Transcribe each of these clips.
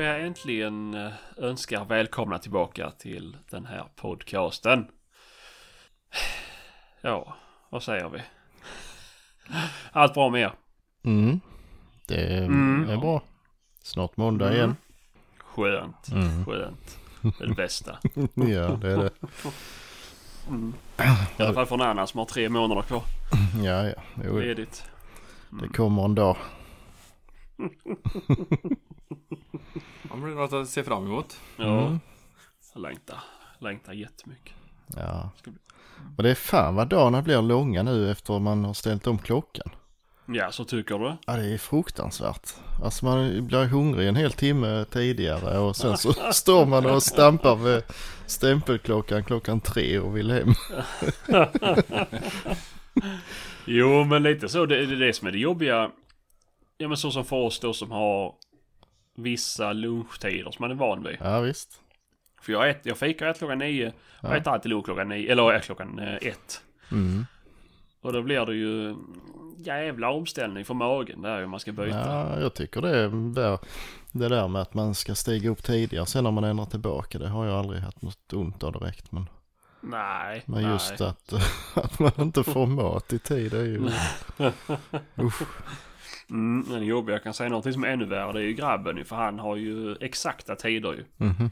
får jag äntligen eh, önska er välkomna tillbaka till den här podcasten. Ja, vad säger vi? Allt bra med er? Mm. Det är Mm. bra. Snart måndag Mm. igen. Skönt, Mm. skönt. Det är det bästa. Ja, det är det. Mm. I alla fall för en annan som har tre månader kvar Ja, ja. Jo, ledigt. det kommer en dag. Man blir något att se fram emot. Ja, Mm. jag längtar. Längtar jättemycket. Ja. Och det är fan vad dagarna blir långa nu efter man har ställt om klockan. Ja, så tycker du? Ja, det är fruktansvärt. Alltså man blir hungrig en hel timme tidigare och sen så står man och stampar med stämpelklockan klockan tre och vill hem. Jo, men lite så. Det det är det som är det jobbiga. Ja, men så som för oss då som har vissa lunchtider som man är van vid. Ja, visst. För jag, ät, jag fikar ett klockan nio och Ja. äter alltid lunch klockan nio, eller äh, klockan eh, ett. Mm. Och då blir det ju jävla omställning för magen där om man ska byta. Ja, jag tycker det är där, det där med att man ska stiga upp tidigare sen när man ändrar tillbaka. Det har jag aldrig haft något ont av direkt. Men, Nej, men nej. just att, att man inte får mat i tid är ju... Usch. Mm, men det jobbiga, jag kan säga någonting som är ännu värre. Det är ju grabben för han har ju exakta tider ju. Mhm.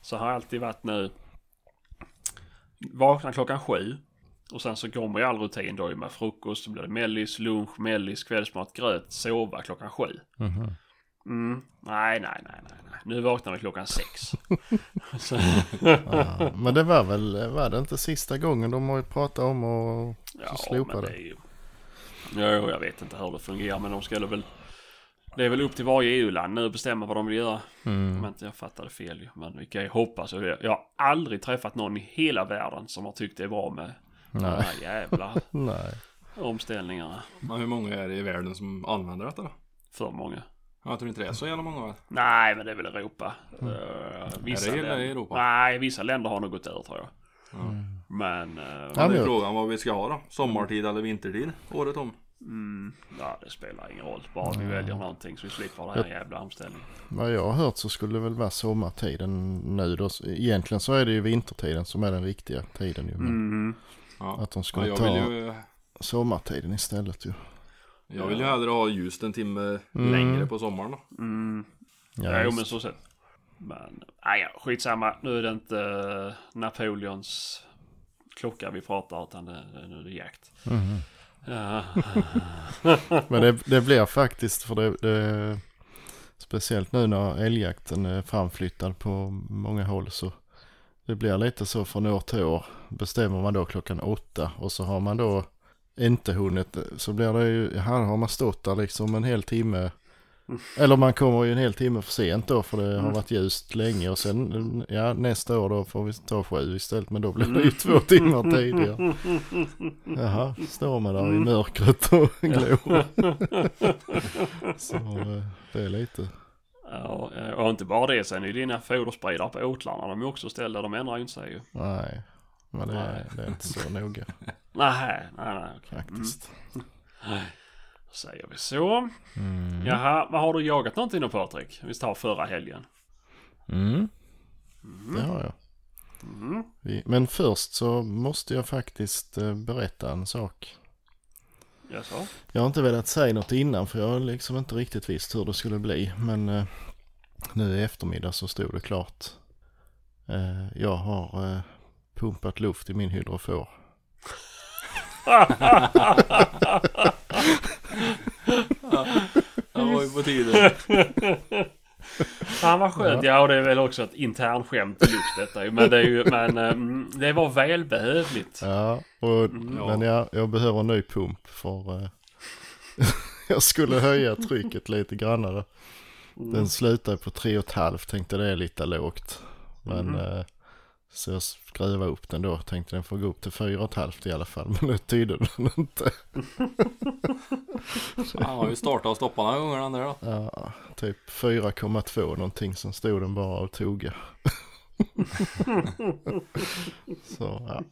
Så har alltid varit nu. Vaknar klockan sju. Och sen så kommer ju all rutin då ju med frukost. Så blir det mellis, lunch, mellis, kvällsmat, gröt, sova klockan sju. Mhm. Mm. Nej, nej, nej, nej, nej. Nu vaknar vi klockan sex. Ja, men det var väl, var det inte sista gången de har pratat om och ja, slopa det. det. Jo, jag vet inte hur det fungerar men de skulle väl... Det är väl upp till varje EU-land nu att bestämma vad de vill göra. Mm. Om inte jag fattade fel ju. Men vi kan ju hoppas. Jag har aldrig träffat någon i hela världen som har tyckt det är bra med de Nej, här jävla nej. omställningarna. Men hur många är det i världen som använder detta då? För många. Jag tror inte det är så jävla många? Nej, men det är väl Europa. Mm. Uh, Är det hela länder- Europa? Nej, vissa länder har nog gått ur tror jag. Ja. Men... eh, Ja, Men det men- är frågan vad vi ska ha då? Sommartid eller vintertid? Året om? mm, ja, det spelar ingen roll. Bara vi väljer någonting så vi slipper den här jävla omställningen. Vad jag har hört så skulle det väl vara sommartiden nu då. Egentligen så är det ju vintertiden som är den riktiga tiden ju. Men Mm. Ja. att de ja skulle jag, ta ju, sommartiden istället ju. jag vill ju hellre ha ljust en timme Mm. längre på sommaren då. Mm. Ja, Ja, jo, men så sett. Men, nej, ja, skitsamma. Nu är det inte eh, Napoleons klocka vi pratar utan det, nu är det jakt. Mm. Mm-hmm. Ja. Men det, det blir faktiskt för det, det speciellt nu när älgjakten är framflyttad på många håll så det blir lite så från år till år. Bestämmer man då klockan åtta och så har man då inte hunnit så blir det ju, här har man stått där liksom en hel timme. Eller man kommer ju en hel timme för sent då för det har varit ljust länge och sen ja nästa år då får vi ta sju istället men då blir det ju två timmar tidigare. Jaha, står man där i mörkret och glor. Så eh, det är lite. Ja, eh, och inte bara det. Sen är ju dina foderspridare på åtlarna. De är också ställda. De ändrar ju inte sig ju. Nej, men det, Nej. det är inte så noga Nej, nej, nej. okej. faktiskt. Mm. Säger vi så. Mm. Jaha, vad har du jagat någonting då Patrik? Vi tar förra helgen. Mm. Det har jag. Mm. Men först så måste jag faktiskt eh, berätta en sak. Jaså? Jag har inte velat säga något innan för jag har liksom inte riktigt visst hur det skulle bli. Men eh, nu i eftermiddag så stod det klart. Eh, jag har pumpat luft i min hydrofor. Det var ju på tiden. Fan vad skönt. Ja, och det är väl också ett internskämt i luft detta. Men det är ju, men ehm, det var välbehövligt. Ja, och, Mm. men jag, jag behöver en ny pump för eh, jag skulle höja trycket lite grannare. Mm. Den slutar på 3,5 tänkte det är lite lågt. Men Mhm. eh, så jag skruvade upp den då. Tänkte den får gå upp till 4,5 i alla fall. Men det tydde den inte. Han har ju startat och stoppat några gånger den där då. Ja, typ 4,2 någonting. Som stod den bara och toga. så ja.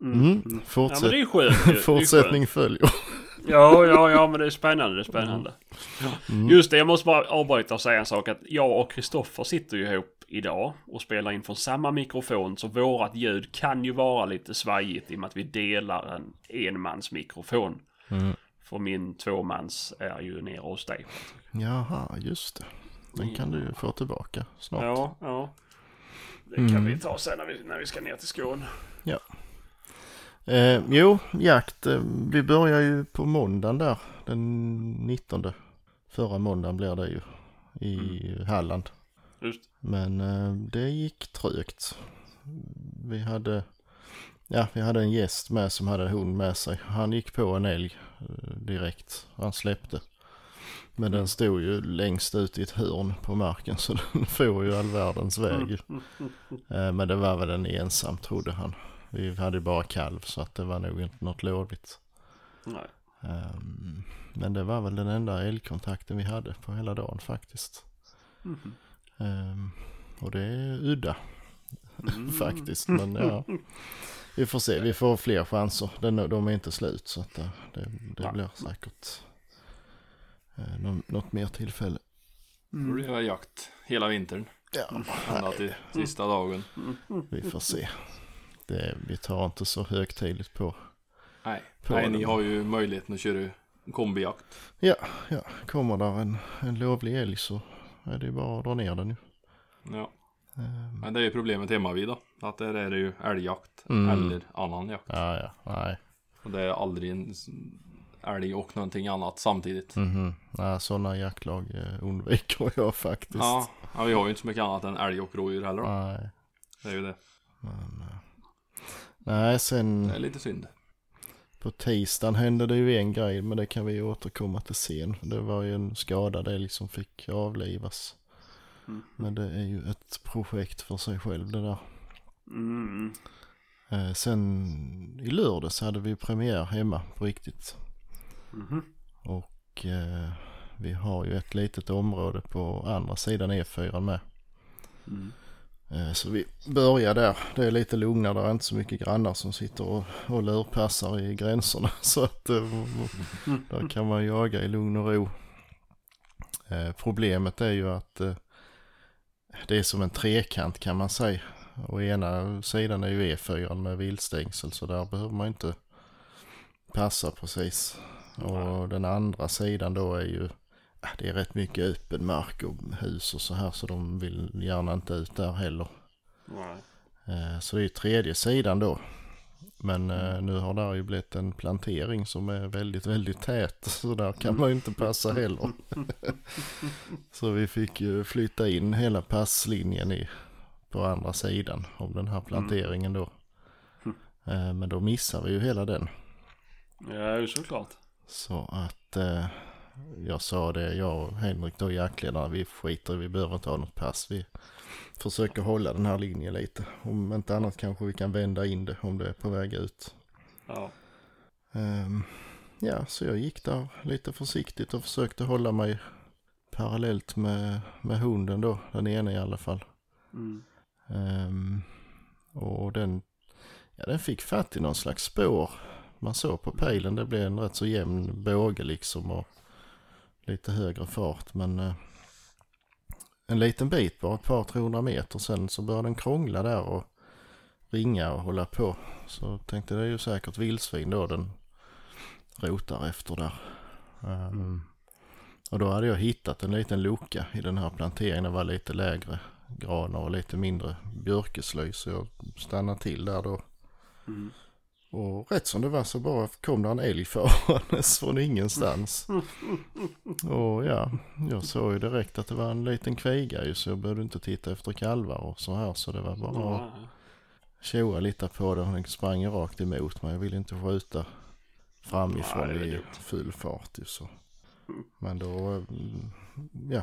Mm. Mm, Ja men fortsätt, det är skönt ju. Är fortsättning följer. Ja, ja, ja, men det är spännande, det är spännande. Mm. Just det, jag måste bara avbryta och säga en sak. Att jag och Kristoffer sitter ju ihop idag och spelar in från samma mikrofon. Så vårat ljud kan ju vara lite svajigt i och med att vi delar en enmansmikrofon. Mm. För min tvåmans är ju nere hos dig. Jaha, just det. Den kan du ju få tillbaka snart. Ja, ja. Det kan Mm. vi ta sen när vi, när vi ska ner till Skåne. Eh, jo, jakt. Eh, vi börjar ju på måndagen där. Den 19. Förra måndagen blir det ju. I Halland. Just Men eh, det gick trögt. Vi hade, ja, vi hade en gäst med som hade hund med sig. Han gick på en älg eh, direkt. Han släppte. Men den stod ju längst ut i ett hörn på marken så den får ju all världens väg. Eh, Men det var väl en ensam trodde han. Vi hade ju bara kalv så att det var nog inte något lovligt. Nej. Ehm, Men det var väl den enda älgkontakten vi hade på hela dagen faktiskt. Mhm. Ehm, Och det är udda Mm. faktiskt. Men ja, vi får se. Vi får fler chanser. Den, de är inte slut så att det, det, det Nej. blir säkert eh, nå- något mer tillfälle. Blir det jakt hela vintern. Ja, Ända till sista dagen. vi får se. Det, vi tar inte så högtidligt på. Nej, På Nej ni har ju möjligheten att köra kombijakt. Ja, ja. kommer där en, en lovlig älg så är det ju bara att dra ner den ju. Ja. Ehm, Men det är ju problemet hemma vid då. Att där är det ju älgjakt Mm. eller annan jakt. Ja, ja, nej. Och det är aldrig en älg och någonting annat samtidigt. Mhm. Nej, sådana jaktlag eh, undviker jag faktiskt. Ja, ja, vi har ju inte så mycket annat än älg och rådjur heller då. Nej, Det är ju det. men... eh, Nej, sen Det är lite synd. På tisdagen hände det ju en grej, men det kan vi återkomma till sen. Det var ju en skadad älg som fick avlivas. Mm. Men det är ju ett projekt för sig själv det där. Mm. Eh, sen i lördags hade vi premiär hemma på riktigt. Mhm. Och eh, vi har ju ett litet område på andra sidan E4 med. Eh, Så vi börjar där. Det är lite lugnare. Det är inte så mycket grannar som sitter och, och lurpassar i gränserna. Så att eh, där kan man jaga i lugn och ro. Eh, Problemet är ju att det är som en trekant kan man säga. Och ena sidan är ju E4 med viltstängsel så där behöver man inte passa precis. Och den andra sidan då är ju det är rätt mycket öppen mark och hus och så här så de vill gärna inte ut där heller. Nej. Eh, Så det är tredje sidan då. Men eh, nu har det ju blivit en plantering som är väldigt, väldigt tät. Så där kan man ju inte passa heller. så vi fick ju flytta in hela passlinjen i, på andra sidan om den här planteringen då. Eh, Men då missar vi ju hela den. Ja, ju såklart. Så att jag sa det, jag och Henrik då jaktledarna, vi skiter vi behöver inte ha något pass. Vi försöker hålla den här linjen lite. Om inte annat kanske vi kan vända in det om det är på väg ut. Ja. Ehm, ja, så jag gick där lite försiktigt och försökte hålla mig parallellt med, med hunden då, den ena i alla fall. Mm. Ehm, och den, ja, den fick fatt i någon slags spår. Man såg på pejlen, det blev en rätt så jämn båge liksom och lite högre fart. Men eh, en liten bit, bara ett par 300 meter sen så började den krångla där och ringa och hålla på. Så tänkte det är ju säkert vildsvin då den rotar efter där. Ehm, och då hade jag hittat en liten lucka i den här planteringen. Det var lite lägre granar och lite mindre björkeslöj. Så jag stannade till där då. Mm. Och rätt som det var så bara kom det en älg farandes från ingenstans. Och ja, jag såg ju direkt att det var en liten kviga ju så jag behövde inte titta efter kalvar och så här. Så det var bara att tjoa lite på den. Den sprang rakt emot mig. Jag ville inte skjuta framifrån Nej, det i full fart ju så. Men då, mm, ja,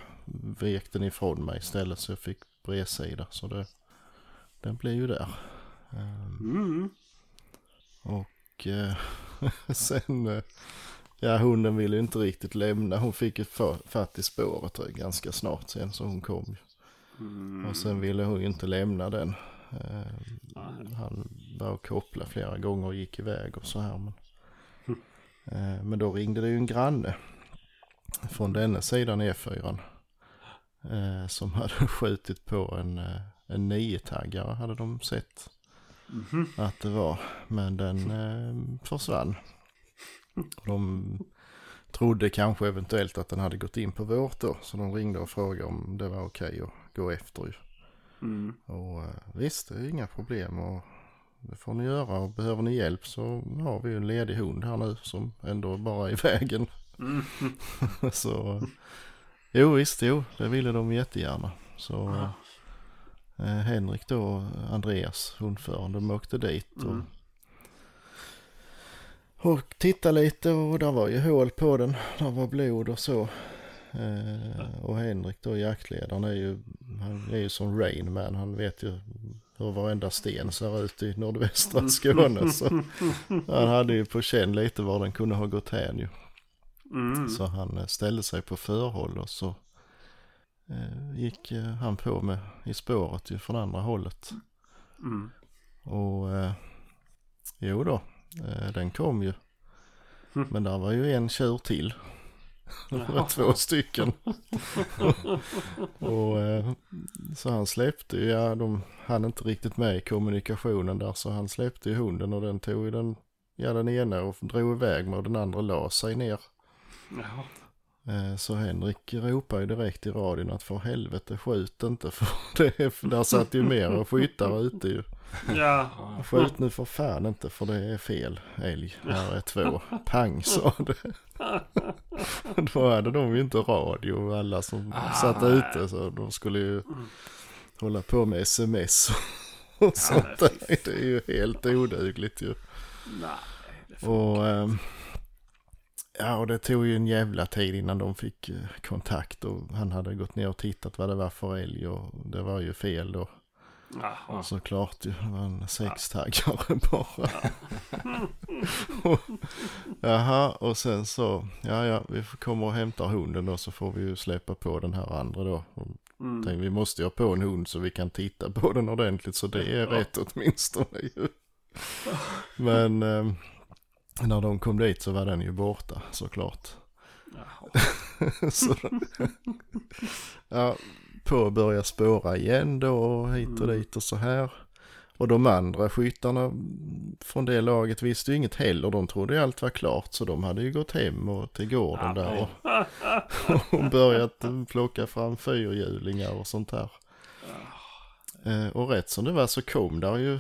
vek den ifrån mig istället så jag fick bredsida. Så det, den blev ju där. Ehm, Mm. Och eh, sen, eh, ja hunden ville ju inte riktigt lämna. Hon fick fa- fatt i spåret eh, ganska snart sen så hon kom. Mm. Och sen ville hon ju inte lämna den. Eh, han började koppla flera gånger och gick iväg och så här. Men Eh, Men då ringde det ju en granne från denna sidan E4. eh, Som hade skjutit på en, eh, en niotaggare hade de sett Mhm. att det var. Men den eh, försvann. Och de trodde kanske eventuellt att den hade gått in på vårt då. Så de ringde och frågade om det var okej att gå efter ju. Mm. Och eh, visst, det är inga problem och det får ni göra. Och behöver ni hjälp så har vi ju en ledig hund här nu som ändå bara är i vägen. Mm. så jo visst, jo, det ville de jättegärna. Så Ah. Eh, Henrik då och Andreas, hundföraren, de åkte dit och, Mm. och tittade lite och där var ju hål på den. Där var blod och så. Eh, och Henrik då, jaktledaren, är ju, han är ju som Rain Man. Han vet ju hur varenda sten ser ut i nordvästra Skåne. Så han hade ju på känn lite var den kunde ha gått hän ju. Mm. Så han eh, ställde sig på förhåll och så gick eh, han på med i spåret ju från andra hållet. Mm. Och eh, jo då, eh, den kom ju. Mm. Men där var ju en tjur till. Det var två stycken. och eh, så han släppte ju, ja de hann inte riktigt med i kommunikationen där så han släppte ju hunden och den tog ju den, ja den ena och drog iväg med och den andra la sig ner. Jaha. Eh, Så Henrik ropar ju direkt i radion att för helvete skjut inte för det är, för där satt ju mer skyttar ute ju. Ja. Skjut nu för fan inte för det är fel älg. Här är två. Pang sa det. Då hade de ju inte radio alla som Ah, satt nej. ute så de skulle ju hålla på med sms och sånt där. Det är ju helt odugligt ju. Nej. det Och, ja, och det tog ju en jävla tid innan de fick eh, kontakt och han hade gått ner och tittat vad det var för älg och det var ju fel då. Jaha. Såklart ju, det var en sextaggare bara. och, jaha, och sen så, ja ja, vi komma och hämta hunden då så får vi ju släppa på den här andra då. Och Mm. tänkte, vi måste ju ha på en hund så vi kan titta på den ordentligt så det är Ja. rätt åtminstone ju. Men eh, när de kom dit så var den ju borta såklart. Så, ja, på börja spåra igen då och hit och Mm. dit och så här. Och de andra skyttarna från det laget visste ju inget heller. De trodde ju allt var klart så de hade ju gått hem och till gården Ja, där och, och börjat plocka fram fyrhjulingar och sånt här. Eh, och rätt som det var så kom där ju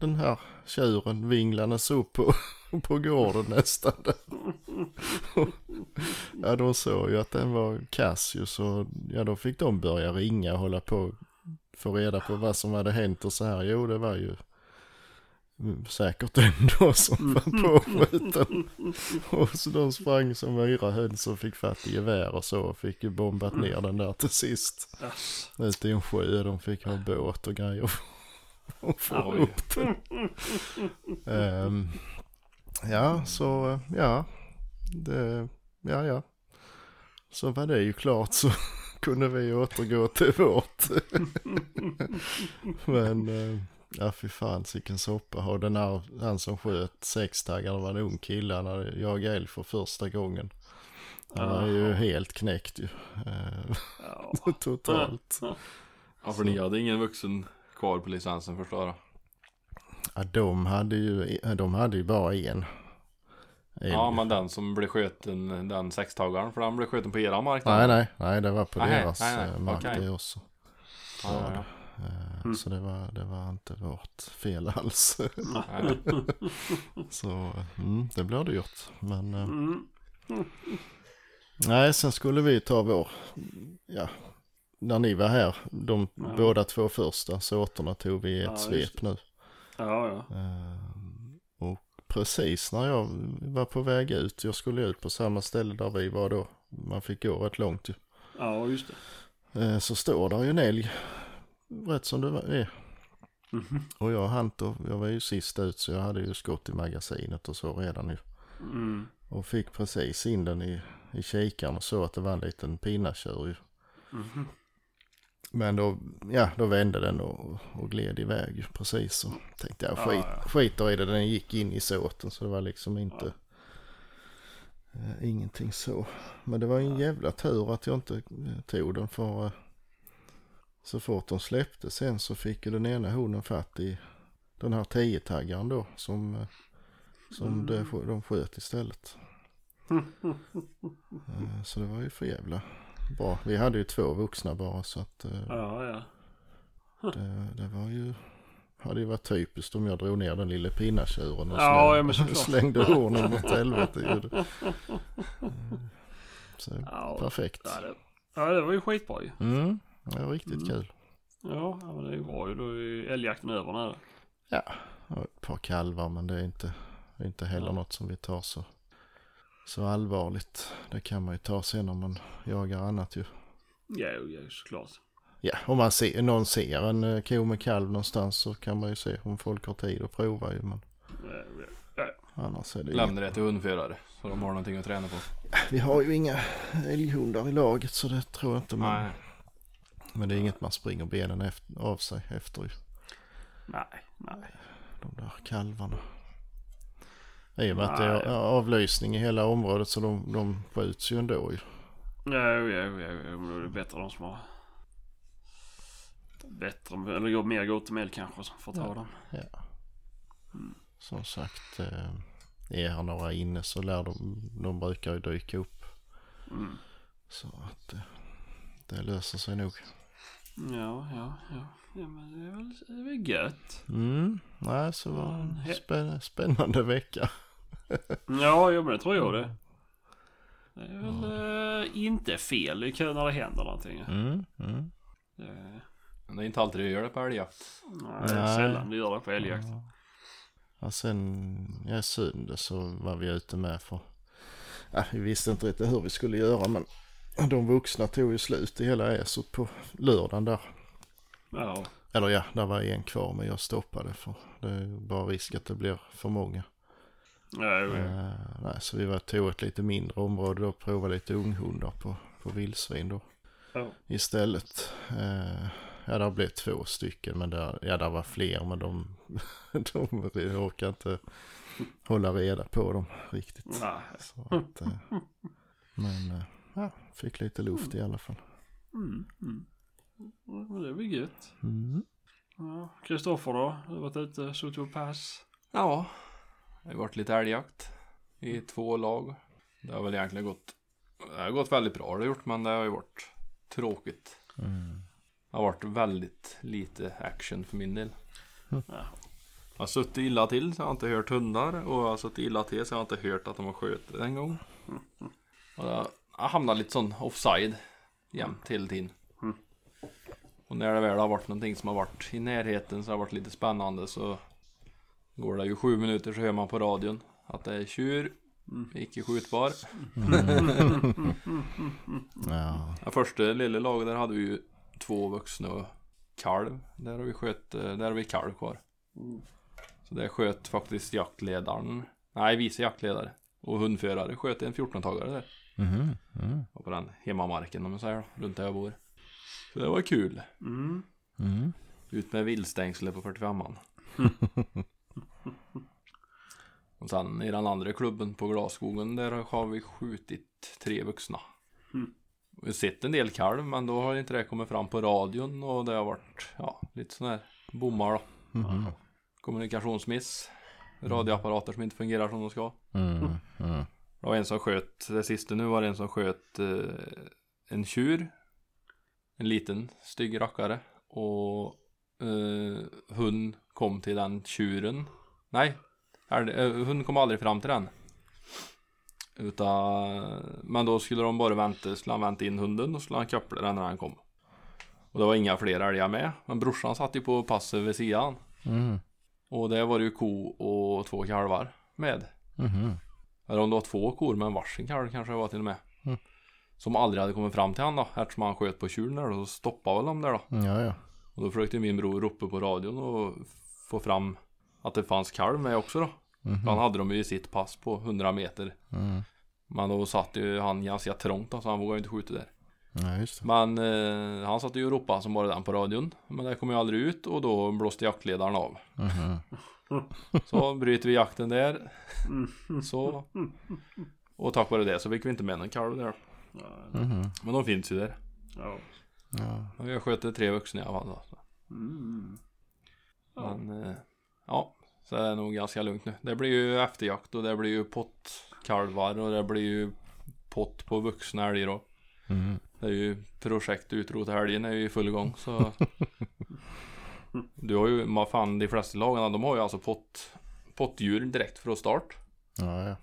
den här tjuren vinglandes upp på, på gården nästan. Ja, de såg ju att den var kass ju så ja, då fick de börja ringa och hålla på få reda på vad som hade hänt och så här. Jo, det var ju mm, säkert den då som var påskjuten. Och så de sprang som yra höns och fick fatt i gevär och så och fick ju bombat ner den där till sist. Ute i en sjö, de fick ha båt och grejer. Och få upp den. Ehm, ja, så ja. Det, ja, ja. Så var det ju klart så kunde vi återgå till vårt. Men eh, ja, fy fan sicken soppa. Och den här, han som sköt sextaggaren var en ung kille. Han hade jagat älg för första gången. Han var ju helt knäckt ju. Totalt. Ja, för ni hade ingen vuxen kvar på licensen förstår jag. Ja, de hade ju, de hade ju bara en. Ja, men den som blev skjuten, den sextagaren, för den blev skjuten på era mark. Nej, nej, nej, det var på Nej, deras nej, nej, eh, mark okej. det också. Ja, ja, ja. Eh, Mm. Så det var, det var inte vårt fel alls. Nej, så mm, det blir dyrt. Men eh, Mm. nej, sen skulle vi ta vår, ja, när ni var här, de Ja. båda två första sorterna tog vi i ett Ja, svep nu. Ja, ja. Eh, och precis när jag var på väg ut, jag skulle ut på samma ställe där vi var då, man fick gå rätt långt ju. Ja, just det. Eh, Så står där ju en älg, rätt som det var- är. Mhm. Och jag hann och jag var ju sist ut så jag hade ju skott i magasinet och så redan ju. Mm. Och fick precis in den i, i kikaren och så att det var en liten pinnatjur ju. Mhm. Men då, ja, då vände den och, och gled iväg precis. Så tänkte jag Ja, skit, ja. skiter i det, den gick in i såten så det var liksom inte, Eh, ingenting så. Men det var en jävla tur att jag inte eh, tog den för eh, så fort de släppte sen så fick ju den ena honen fatt i den här 10-taggaren då som, eh, som det, sk- de sköt istället. Eh, Så det var ju för jävla bra. Vi hade ju två vuxna bara så att eh, Ja, ja. det, det var ju hade ju varit typiskt om jag drog ner den lilla pinnatjuren och Ja, släng- ja, slängde hornen åt helvete. Eh, Så Ja, perfekt. ja, det, ja, det var ju skitbra ju. Mm, det var riktigt Mm. kul. Ja, men det är ju bra ju. Då är ju älgjakten över nu. Ja, och ett par kalvar men det är inte, inte heller Ja. något som vi tar så, så allvarligt. Det kan man ju ta sen om man jagar annat ju. Ja, ja såklart. Ja, om man ser, någon ser en eh, ko med kalv någonstans så kan man ju se om folk har tid att prova ju. Men Ja, ja, ja. annars är det ju Lämna det till hundförare. Så de har någonting att träna på. Vi har ju inga älghundar i laget så det tror jag inte man. Nej. Men det är inget man springer benen efter, av sig efter ju. Nej, nej. De där kalvarna. I och med att det Nej. är avlysning i hela området så de, de skjuts ju ändå ju. Ja, ja, ja, ja, men då är det bättre de som har bättre, eller går mer älg kanske som får ta Ja. dem. Ja. Som sagt, eh, är här några inne så lär de, de brukar ju dyka upp. Mm. Så att eh, det löser sig nog. Ja, ja, ja. Ja, men det är väl, det är väl gött. Mm, nej så var det en spä, spännande vecka. Ja, ja men det tror jag det. Det är väl eh, inte fel. Det är kul när det händer någonting. Mm, mm. Det, Men det är inte alltid det gör det på älgjakt. nej, det är Nej. sällan det gör det på älgjakt. Ja, sen ja, söndag så var vi ute med för ja, vi visste inte riktigt hur vi skulle göra men de vuxna tog ju slut i hela Esot på lördagen där. Ja, Eller ja, där var en kvar men jag stoppade för det är bara risk att det blir för många. Ja, ja. Eh, nej, så vi var tog ett lite mindre område då och provade lite unghundar på, på vildsvin då ja. istället. Eh, ja, det blev två stycken men där, ja, där var fler men de, de orkar inte hålla reda på dem riktigt. Nej. Så att, eh, men ja, fick lite luft i alla fall. Mm, mm. Ja, det är väl gött. Mm. Ja. Kristoffer då? Du har varit ute, suttit på pass. Ja. Det har varit lite älgjakt. I två lag. Det har väl egentligen gått. Det har gått väldigt bra har det gjort men det har ju varit tråkigt. Mm. Det har varit väldigt lite action för min del. Ja. Jag har suttit illa till så jag har inte hört hundar och jag har suttit illa till så jag har inte hört att de har skjutit en gång. Och jag har hamnat lite sån offside jämt hela tiden. Mm. Och när det väl har varit någonting som har varit i närheten så har det varit lite spännande så går det ju sju minuter så hör man på radion att det är tjur, icke skjutbar. Ja. Det första lilla laget där hade vi ju två vuxna och kalv. Där har vi sköt, eh, där har vi kalv kvar. Så där sköt faktiskt jaktledaren, nej vice jaktledare och hundförare sköt en 14-tagare där. Mhm. Mm. Och på den hemmamarken om man säger då, runt där jag bor. Så det var kul. Mm. Mm. Ut med vildstängsel på 45an. och sen i den andra klubben på Glasskogen där har vi skjutit tre vuxna. Mm. Vi har sett en del kalv men då har inte det kommit fram på radion och det har varit ja, lite sån här bommar då. Mhm. Kommunikationsmiss. Radioapparater som inte fungerar som de ska. Mm. Mm. Det var en som sköt, det sista nu var det en som sköt eh, en tjur. En liten stygg rackare. Och eh, hund kom till den tjuren. Nej, eh, hund kom aldrig fram till den. Utan, men då skulle de bara vänta, skulle han vänta in hunden och skulle han koppla den när han kom. Och det var inga fler älgar med. Men brorsan satt ju på passet vid sidan. Mm. Och det var ju ko och två kalvar med. Mhm. Eller om det var två kor med en varsin kalv kanske det var till och med. Mm. Som aldrig hade kommit fram till han då. Eftersom han sköt på tjuren där då. Så stoppade väl de där då. Ja, ja. Och då försökte min bror ropa på radion och få fram att det fanns kalv med också då. Mhm. För han hade de ju i sitt pass på 100 meter. Mm. Men då satt ju han ganska trångt då, så han vågade inte skjuta där. Ja, just det. Men eh, han satt ju och ropade som bara den på radion. Men det kom ju aldrig ut och då blåste jaktledaren av. Mhm. Så bryter vi jakten där. Mm. Så Och tack vare det så fick vi inte med någon kalv där. Ja, Mhm. Men de finns ju där. ja. Ja. Och jag sköter tre vuxna i alla fall. Då. så. Mm. Ja. Men eh, ja, så är det nog ganska lugnt nu. Det blir ju efterjakt och det blir ju pottkalvar och det blir ju pott på vuxna älgar då. Mhm. Det är ju projekt utrota helgen är ju i full gång så Du har ju, vad fan de flesta lagarna de har ju alltså pott Pottdjur direkt från start Ja, ja.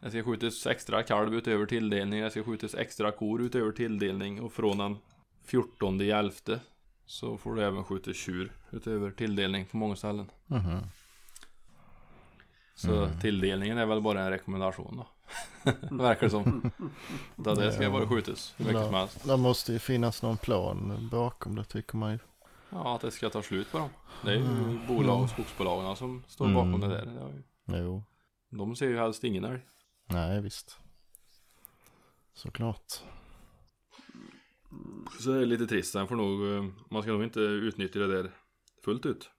Det ska skjutas extra kalv utöver tilldelning Det ska skjutas extra kor utöver tilldelning och från den 14 i elfte Så får du även skjuta tjur utöver tilldelning på många ställen Mhm. Så tilldelningen är väl bara en rekommendation då Verkar det som Där det ska Ja. bara skjutas hur mycket Ja. som helst Det måste ju finnas någon plan bakom det tycker man ju. Ja, att det ska ta slut på dem. Det är ju Mm. bolag och skogsbolagen som står bakom Mm. det där. Det ju- Jo. De ser ju helst ingen älg. Nej, visst. Såklart. Så det är lite trist. Sen får nog, eh, man ska nog inte utnyttja det där fullt ut.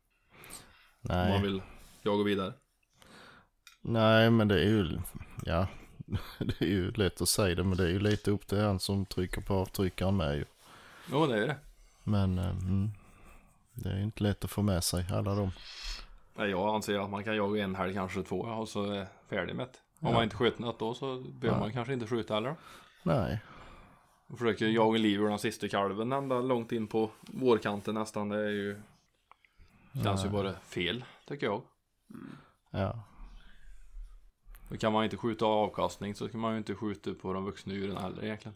Om Nej. man vill jaga vidare. Nej, men det är ju, ja, det är ju lätt att säga det, men det är ju lite upp till han som trycker på avtryckaren med ju. Jo, det är det. Men eh, mm, det är inte lätt att få med sig alla dem. Nej, jag anser att man kan jaga en helg, kanske två och så är färdig med det. Om Ja. man inte sköter något då så behöver Ja. man kanske inte skjuta heller. Nej. Och försöker jaga liv ur den sista kalven ända långt in på vårkanten nästan. Det är ju Känns ju bara fel, tycker jag. Ja. Då kan man inte skjuta avkastning så kan man ju inte skjuta på de vuxna djuren heller egentligen.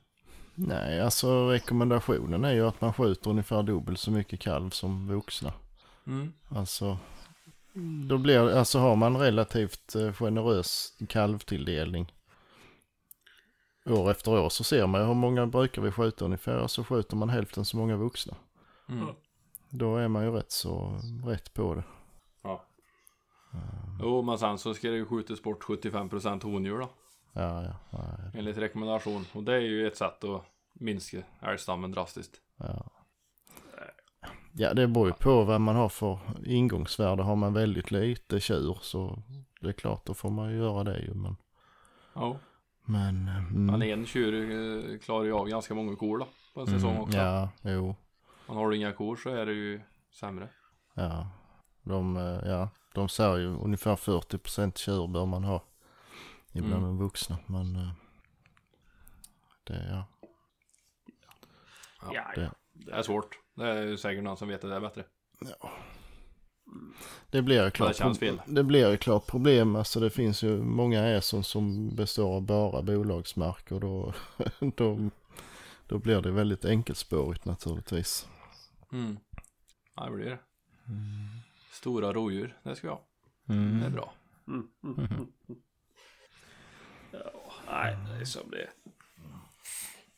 Nej, alltså rekommendationen är ju att man skjuter ungefär dubbelt så mycket kalv som vuxna. Mm. Alltså, då blir, alltså har man relativt eh, generös kalvtilldelning år efter år så ser man hur många brukar vi skjuta ungefär och så skjuter man hälften så många vuxna. Mm. Då är man ju rätt så rätt på det. Jo, men sen så ska det ju skjutas bort 75% hondjur då. Ja, ja, ja, Enligt rekommendation. Och det är ju ett sätt att minska älgstammen drastiskt. ja. Ja, det beror ju på vad man har för ingångsvärde. Har man väldigt lite tjur så det är klart då får man ju göra det ju. Men, Ja. men, mm. Men en tjur eh, klarar ju av ganska många kor då. På en säsong Mm, också. Ja, jo. Men har du inga kor så är det ju sämre. Ja, de, eh, ja, de säger ju ungefär 40% tjur bör man ha ibland Mm. de vuxna. Men eh, det, ja, Ja, ja. det, Det är svårt. Det är säkert någon som vet att det är bättre. det blir ju klart, Det det blir ju klart problem. Alltså det finns ju många äson som består av bara bolagsmark och då, då, då blir det väldigt enkelspårigt naturligtvis. Mm. Ja, det blir det. Stora rovdjur, det ska vi ha. Mm. Det är bra. Mm, mm, mm, mm. Ja, nej, det är som det är.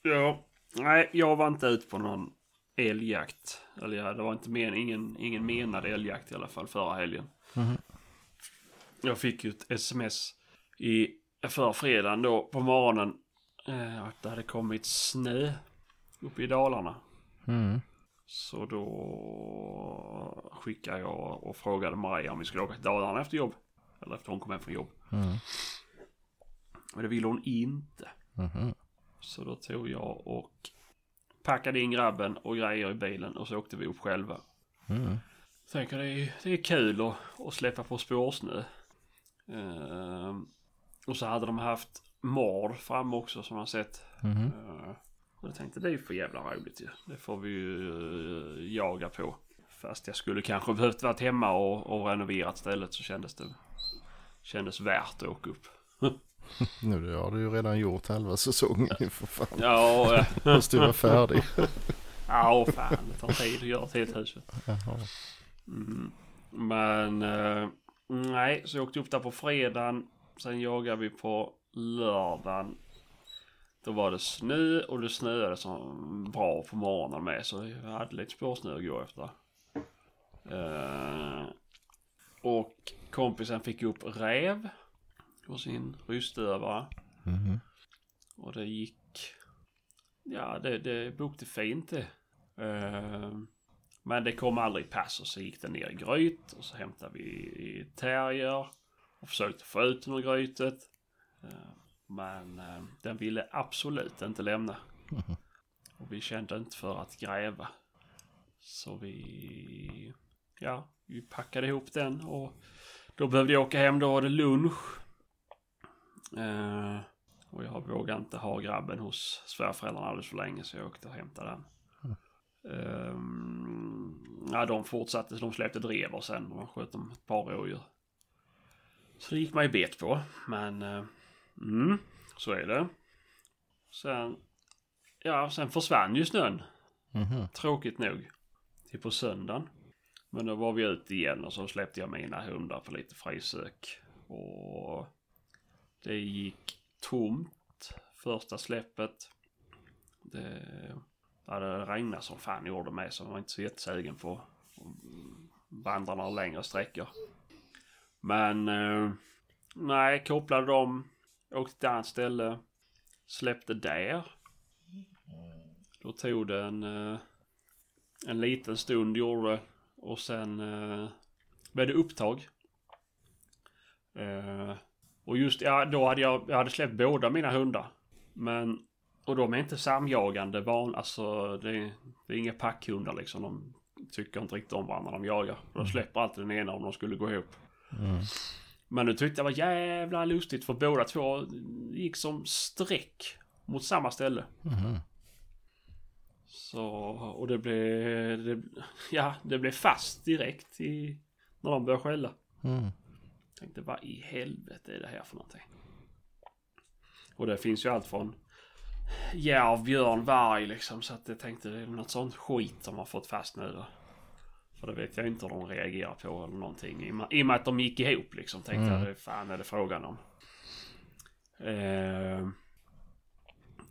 Ja, nej, jag var inte ute på någon älgjakt. Eller ja, det var inte men, ingen, ingen menad älgjakt i alla fall förra helgen. Mhm. Jag fick ju ett sms i förra fredagen då på morgonen. Eh, att det hade kommit snö uppe i Dalarna. Mm. Så då skickade jag och frågade Maria om vi skulle åka till Dalarna efter jobb. Eller efter hon kom hem från jobb. Mm. Men det ville hon inte. Mhm. Så då tog jag och packade in grabben och grejer i bilen och så åkte vi upp själva. Mm. Tänker det är, det är kul att, att släppa på spårsnö. Ehm, och så hade de haft mord fram också som man sett. Mhm. Ehm, och jag tänkte det är ju för jävla roligt ju. Det får vi ju eh, jaga på. Fast jag skulle kanske behövt varit hemma och, och renoverat stället så kändes det kändes värt att åka upp. Nu det har du ju redan gjort halva säsongen för fan. Ja, eh, Måste ju vara färdig. ja fan det tar tid att göra ett helt hus. Mm. Men eh, nej, så jag åkte upp där på fredagen. Sen jagade vi på lördagen. Då var det snö och det snöade som bra på morgonen med. Så jag hade lite spårsnö att gå efter. Eh, och kompisen fick upp räv på sin rystövare. Mhm. Och det gick... Ja, det, det bokade fint det. Eh, men det kom aldrig pass och så gick det ner i gryt och så hämtade vi terrier och försökte få ut den ur grytet. Eh, Men den ville absolut inte lämna. Och vi kände inte för att gräva. Så vi... Ja, vi packade ihop den och då behövde jag åka hem. Då var det lunch. Eh, och jag vågade inte ha grabben hos svärföräldrarna alldeles för länge så jag åkte och hämtade den. Um, ja, de fortsatte, de släppte drever sen och de sköt dem ett par rådjur. Så det gick man ju bet på, men uh, mm, så är det. Sen, ja, sen försvann ju snön. Mhm. Tråkigt nog. Till på söndagen. Men då var vi ute igen och så släppte jag mina hundar för lite frisök. Och det gick tomt första släppet. Det det hade regnat som fan gjorde med så jag var inte så jättesugen på att vandra några längre sträckor. Men eh, nej, kopplade dem, åkte till ett annat ställe, släppte där. Då tog det en, eh, en liten stund gjorde det och sen eh, blev det upptag. Eh, och just, ja då hade jag, jag hade släppt båda mina hundar. Men och de är inte samjagande van, alltså det det är inga packhundar liksom. De tycker inte riktigt om varandra de jagar. De släpper alltid den ena om de skulle gå ihop. Mm. Men nu tyckte jag var jävla lustigt för båda två gick som streck mot samma ställe. Mhm. Så, och det blev, det, ja det blev fast direkt i, när de började skälla. Mm. Tänkte vad i helvete är det här för någonting? Och det finns ju allt från järv, björn, varg liksom. Så att jag tänkte det är något sånt skit som har fått fast nu då. För det vet jag inte hur de reagerar på eller någonting. I och med- att de gick ihop liksom. Tänkte Mm. jag, fan är det frågan om. Eh,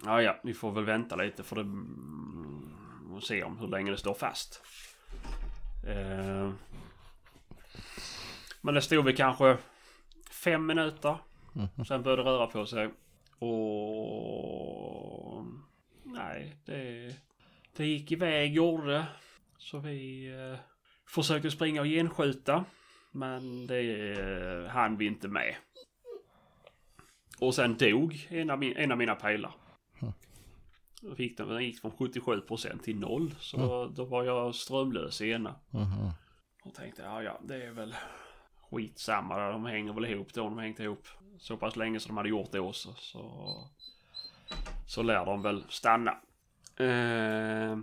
ja, ja, vi får väl vänta lite för det. mm, Och se om hur länge det står fast. Eh, men det stod väl kanske fem minuter. Mhm. Sen började det röra på sig. Och... Nej, det... Det gick iväg, gjorde. Så vi eh, försökte springa och genskjuta. Men det eh, hann vi inte med. Och sen dog en av, min, en av mina pejlar. Då fick den, den gick från 77% till 0. Så då, då var jag strömlös i ena. Mhm. Och tänkte, ja ja, det är väl skitsamma. De hänger väl ihop då. De hängt ihop så pass länge som de hade gjort det också. Så, så lär de väl stanna. Eh,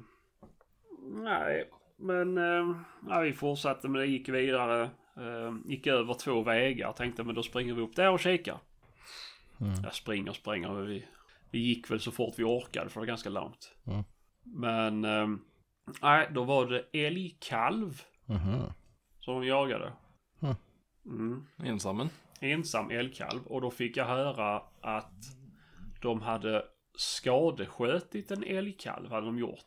nej, men eh, ja, vi fortsatte med det. Gick vidare. Eh, gick över två vägar. Tänkte, men då springer vi upp där och kikar. Mm. Jag springer och springer. men Vi, vi gick väl så fort vi orkade för det var ganska långt. Mm. Men eh, nej, då var det älgkalv Mhm. som de jagade. Mm. Mm. Ensammen. Ensam älgkalv. Och då fick jag höra att de hade skadeskjutit en älgkalv. Hade de gjort.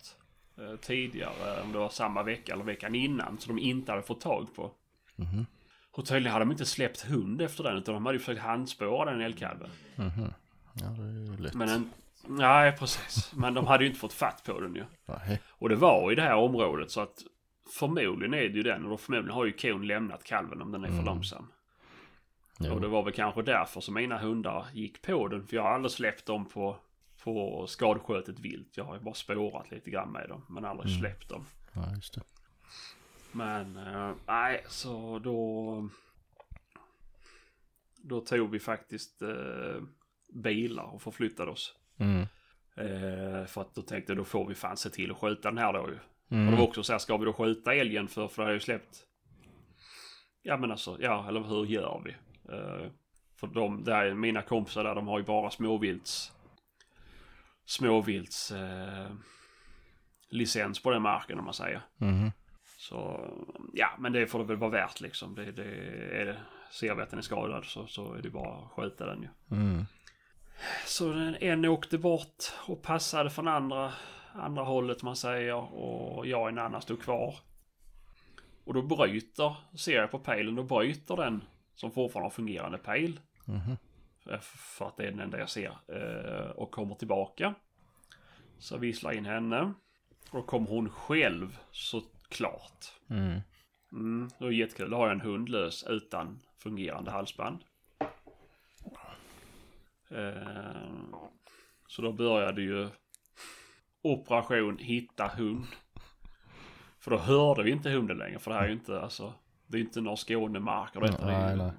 Eh, tidigare. Om det var samma vecka eller veckan innan. Så de inte hade fått tag på. Mhm. Och tydligen hade de inte släppt hund efter den. Utan de hade ju försökt handspåra den älgkalven. Mhm. Ja, det är ju lätt. Men en... Nej, precis. Men de hade ju inte fått fatt på den ju. Nej. Och det var i det här området så att förmodligen är det ju den. Och förmodligen har ju kon lämnat kalven om den är för Mm. långsam. Jo. Och det var väl kanske därför som mina hundar gick på den. För jag har aldrig släppt dem på, på skadskjutet vilt. Jag har ju bara spårat lite grann med dem. Men aldrig Mm. släppt dem. Ja, just det. Men eh, nej, så då... Då tog vi faktiskt eh, bilar och förflyttade oss. Mm. Eh, för att då tänkte jag då får vi fan se till att skjuta den här då ju. Mm. Och det var också så här, ska vi då skjuta älgen för, för det har ju släppt. Ja men alltså, ja eller hur gör vi? Eh, för de, där, mina kompisar där, de har ju bara småvilts. Småvilts eh, licens på den marken om man säger. Mhm. Så ja, men det får det väl vara värt liksom. Det, det är. Ser vi att den är skadad så, så är det bara att skjuta den ju. Mm. Så den en åkte bort och passade från andra, andra hållet man säger. Och jag och en annan stod kvar. Och då bryter, ser jag på pejlen, då bryter den som fortfarande har fungerande pejl. Mhm. Eh, För att det är den enda jag ser. eh, Och kommer tillbaka. Så visslar in henne. Och då kommer hon själv såklart. Mm. Mm, det var jättekul. Då har jag en hund lös utan fungerande halsband. Eh, så då började ju operation hitta hund. För då hörde vi inte hunden längre. För det här är ju inte alltså. Det är inte några Skånemarker detta. det är Nej, ju- nej.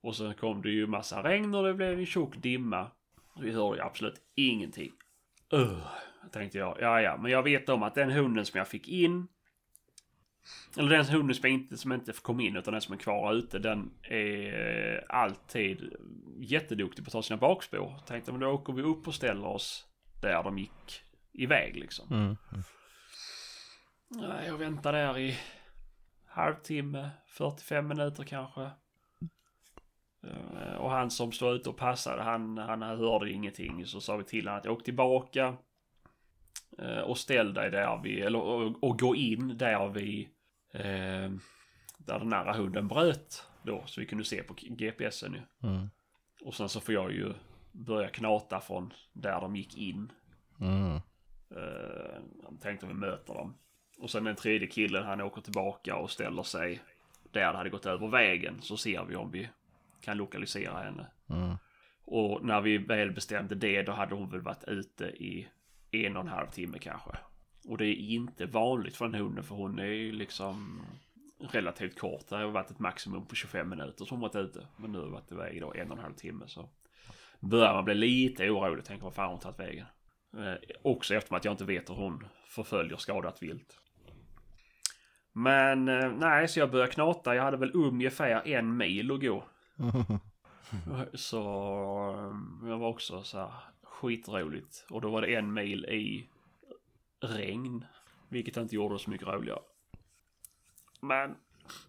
Och sen kom det ju massa regn och det blev en tjock dimma. Vi hörde ju absolut ingenting. Uh, tänkte jag, ja ja, men jag vet om att den hunden som jag fick in. Eller den hunden som, inte, som inte kom in utan den som är kvar ute. Den är alltid jätteduktig på att ta sina bakspår. Tänkte men då åker vi upp och ställer oss där de gick iväg liksom. Mm. Nej, Jag väntar där i halvtimme, 45 minuter kanske. Eh, Och han som stod ute och passade, han, han hörde ingenting. Så sa vi till honom att åk tillbaka. eh, Och ställ dig där vi, eller och, och gå in där vi, eh, där den nära hunden bröt. Då, så vi kunde se på GPSen ju. Mm. Och sen så får jag ju börja knata från där de gick in. Mm. Jag tänkte vi möter dem. Och sen den tredje killen han åker tillbaka och ställer sig där det hade gått över vägen. Så ser vi om vi kan lokalisera henne. Mm. Och när vi väl bestämde det då hade hon väl varit ute i en och en halv timme kanske. Och det är inte vanligt för en hund för hon är ju liksom relativt kort. Det har varit ett maximum på 25 minuter som hon varit ute. Men nu har hon varit iväg då en och en halv timme så börjar man bli lite orolig. Tänker vad fan hon tagit vägen? Eh, också eftersom att jag inte vet hur hon förföljer skadat vilt. Men eh, nej, så jag började knata. Jag hade väl ungefär en mil att gå. Så eh, jag var också så här skitroligt. Och då var det en mil i regn. Vilket inte gjorde så mycket roligare. Men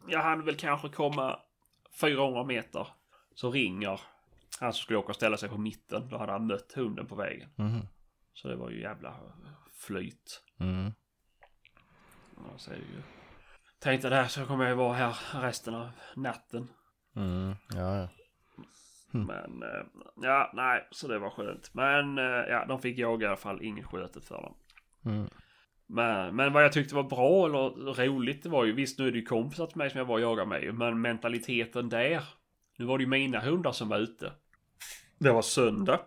jag hann väl kanske komma 400 meter. Så ringer han som skulle åka och ställa sig på mitten. Då hade han mött hunden på vägen. Mhm. Så det var ju jävla flyt. Mm. Ja, så är det ju. Tänkte där så kommer jag ju vara här resten av natten. Mm. Ja, ja. Mm. Men eh, ja, nej, så det var skönt. Men eh, ja, de fick jaga i alla fall inget skötet för dem. Mm. Men, men vad jag tyckte var bra eller roligt det var ju, visst nu är det ju kompisar till mig som jag var och jagade med men mentaliteten där. Nu var det ju mina hundar som var ute. Det var söndag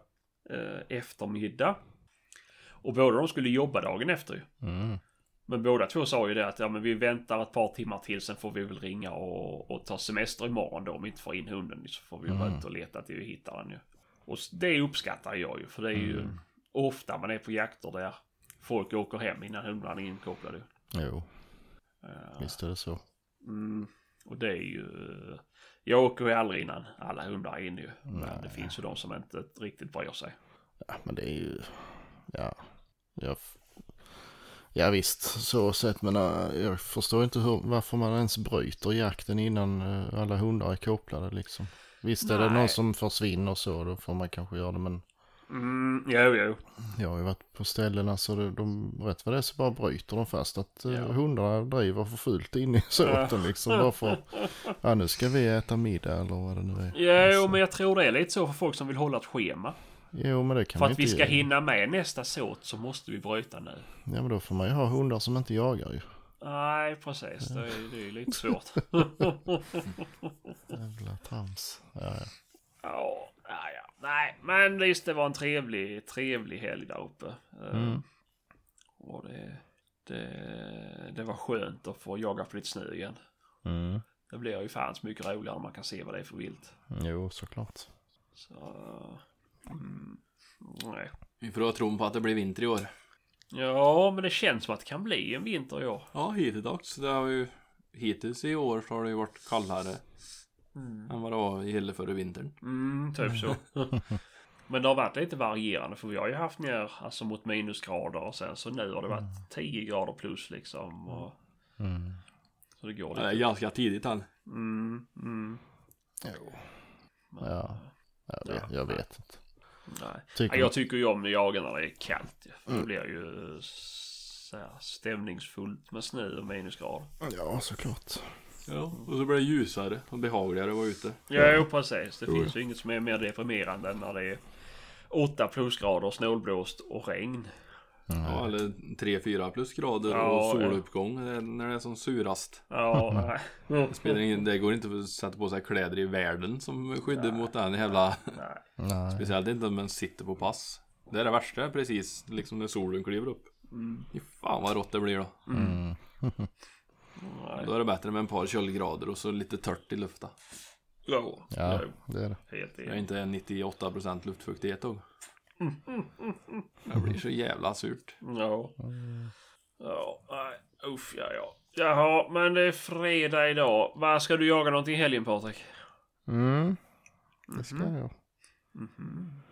eh, eftermiddag. Och båda de skulle jobba dagen efter ju. Mm. Men båda två sa ju det att ja, men vi väntar ett par timmar till sen får vi väl ringa och, och ta semester imorgon då om vi inte får in hunden. Så får vi ju vara Mm. ute och leta till vi hittar den ju. Och det uppskattar jag ju för det är ju Mm. ofta man är på jakter där folk åker hem innan hundarna är inkopplade. Jo, Eh, visst är det så. Mm, och det är ju... Jag åker ju aldrig innan alla hundar är inne ju. Men Nej. det finns ju de som inte riktigt bryr sig. Ja, men det är ju, ja, jag, ja visst så sett men äh, jag förstår inte hur, varför man ens bryter jakten innan äh, alla hundar är kopplade liksom. Visst är det Nej. någon som försvinner så då får man kanske göra det men Mm, jo, jo. jag har ju varit på ställena så det, de, rätt vad det är så bara bryter de fast att Ja. hundarna driver för fullt in i såten liksom bara för, ja nu ska vi äta middag eller vad det nu är. Jo, Alltså, men jag tror det är lite så för folk som vill hålla ett schema. Jo men det kan För att vi ska göra. hinna med nästa såt så måste vi bryta nu. Ja men då får man ju ha hundar som inte jagar ju. Nej, precis. Det är, det är lite svårt. Jävla trams. Ja, ja. ja, men visst det var en trevlig, trevlig helg där uppe. Eh, Mm. Och det, det, det var skönt att få jaga på lite snö igen. Mm. Det blir ju fan så mycket roligare när man kan se vad det är för vilt. Jo, såklart. Så... Mm, nej. Vi får ha tron på att det blir vinter i år. Ja, men det känns som att det kan bli en vinter i år. Ja, hittills. Det har ju hittills i år så har det ju varit kallare än vad det var i hela förra vintern. Mm, typ så. men det har varit lite varierande för vi har ju haft ner alltså mot minusgrader och sen så nu har det varit 10 grader plus liksom. Och, Mm. så det går Det är lite. ganska tidigt än. Mm, mm. Jo. Men, Ja. Jag vet, jag vet inte. Nej. Tycker Ja, jag tycker ju om att jaga när det är kallt. ju. Mm. Det blir ju så här stämningsfullt med snö och minusgrader. Ja, såklart. Ja, och så blir det ljusare och behagligare att vara ute. Ja, jo, precis. Det Jo. finns ju inget som är mer deprimerande än när det är 8 plusgrader, snålblåst och regn. Ja, eller 3-4 plusgrader Ja, och ja. soluppgång är när det är som surast. Ja. Det, spelar ingen, det går inte att sätta på sig kläder i världen som skyddar mot den jävla... nej. Speciellt inte om man sitter på pass. Det är det värsta precis liksom när solen kliver upp. Mm. Fan vad rått det blir då. Mm. nej. Då är det bättre med en par köldgrader och så lite tört i luften. Ja, Ja, det är det. helt Jag är inte 98% luftfuktighet då. Det blir så jävla surt. Ja. Ja, nej. Uff, ja, ja. Jaha, men det är fredag idag. Vad ska du jaga någonting i helgen, Patrik? Mm. Det ska jag. Mhm.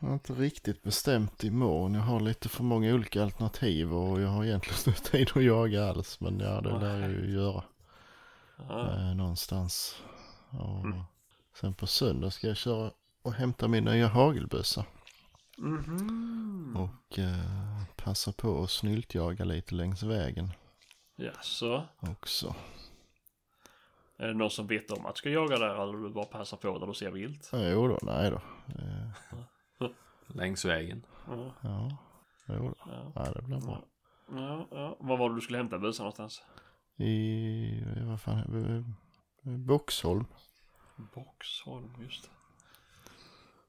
Jag har inte riktigt bestämt imorgon. Jag har lite för många olika alternativ och jag har egentligen inte tid att jaga alls. Men ja, det lär jag ju göra eh, någonstans. Och sen på söndag ska jag köra och hämta min nya hagelbössa. Mhm. Och eh, passa på att snyltjaga lite längs vägen Jaså? också. Är det någon som vet om att du ska jaga där eller du bara passar på när du ser vilt? Jo då, nej då. Eh, Längs vägen. Ja, ja, jo ja. Ja, det blir bra. Ja, ja. Var var det du skulle hämta bussen någonstans? I, vad fan, Boxholm Boxholm, just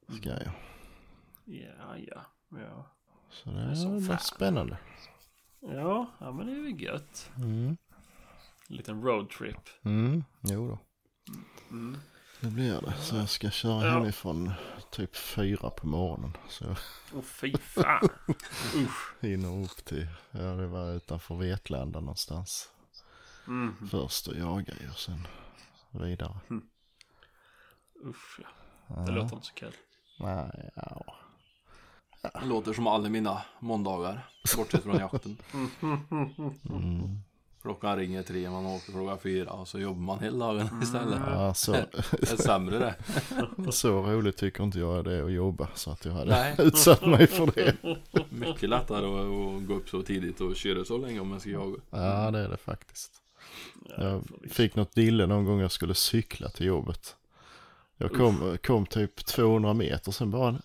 det. ska jag. Ja, ja, ja. Så det är som blir fan. spännande. Ja, ja men det är väl gött. Mm. En liten roadtrip. Mm, jo då. Mm. Det blir det. Så jag ska köra Ja. hemifrån typ fyra på morgonen. Så Åh fy fan. Usch. hinner upp till, ja det var utanför Vetlanda någonstans. Mm. Först och jaga ju och sen vidare. Usch ja. Det låter inte så kul. Nej, ja. Det låter som alla mina måndagar. Bortsett från jakten. Mm. Klockan ringer tre, man åker klockan fyra och så jobbar man hela dagen istället. Ja, så, Det är sämre det. så roligt tycker inte jag det är att jobba så att jag hade Nej. utsatt mig för det. Mycket lättare att, gå upp så tidigt och köra så länge om man ska jaga. Ja, det är det faktiskt. Ja, Jag fick något dille någon gång jag skulle cykla till jobbet. Jag kom, kom typ 200 meter sen bara,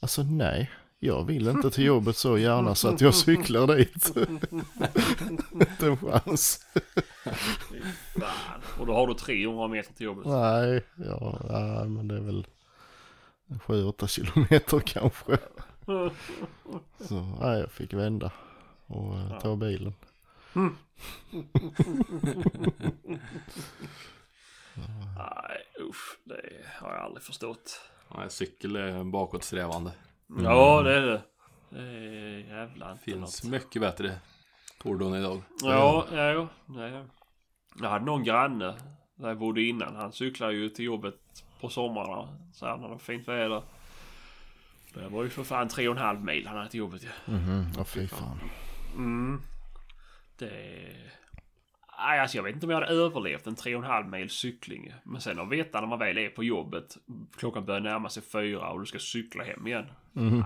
alltså nej, jag vill inte till jobbet så gärna så att jag cyklar dit. inte en chans. Fan. Och då har du 300 meter till jobbet. Nej, ja, ja men det är väl 7-8 kilometer kanske. Så nej, jag fick vända och eh, ta bilen. Nej, usch. Det har jag aldrig förstått. Nej, cykel är bakåtsträvande. Ja, det är det. Det är jävla inte Finns något. mycket bättre fordon idag. Ja, ja, jo. ja, ja. Jag hade någon granne där jag bodde innan. Han cyklar ju till jobbet på somrarna. Så det var fint väder. Det var ju för fan tre och en halv mil han hade till jobbet ju. Mhm, ja fy fan. Mm. Det... Nej, alltså jag vet inte om jag hade överlevt en tre och en halv mil cykling. Men sen att veta när man väl är på jobbet. Klockan börjar närma sig fyra och du ska cykla hem igen. En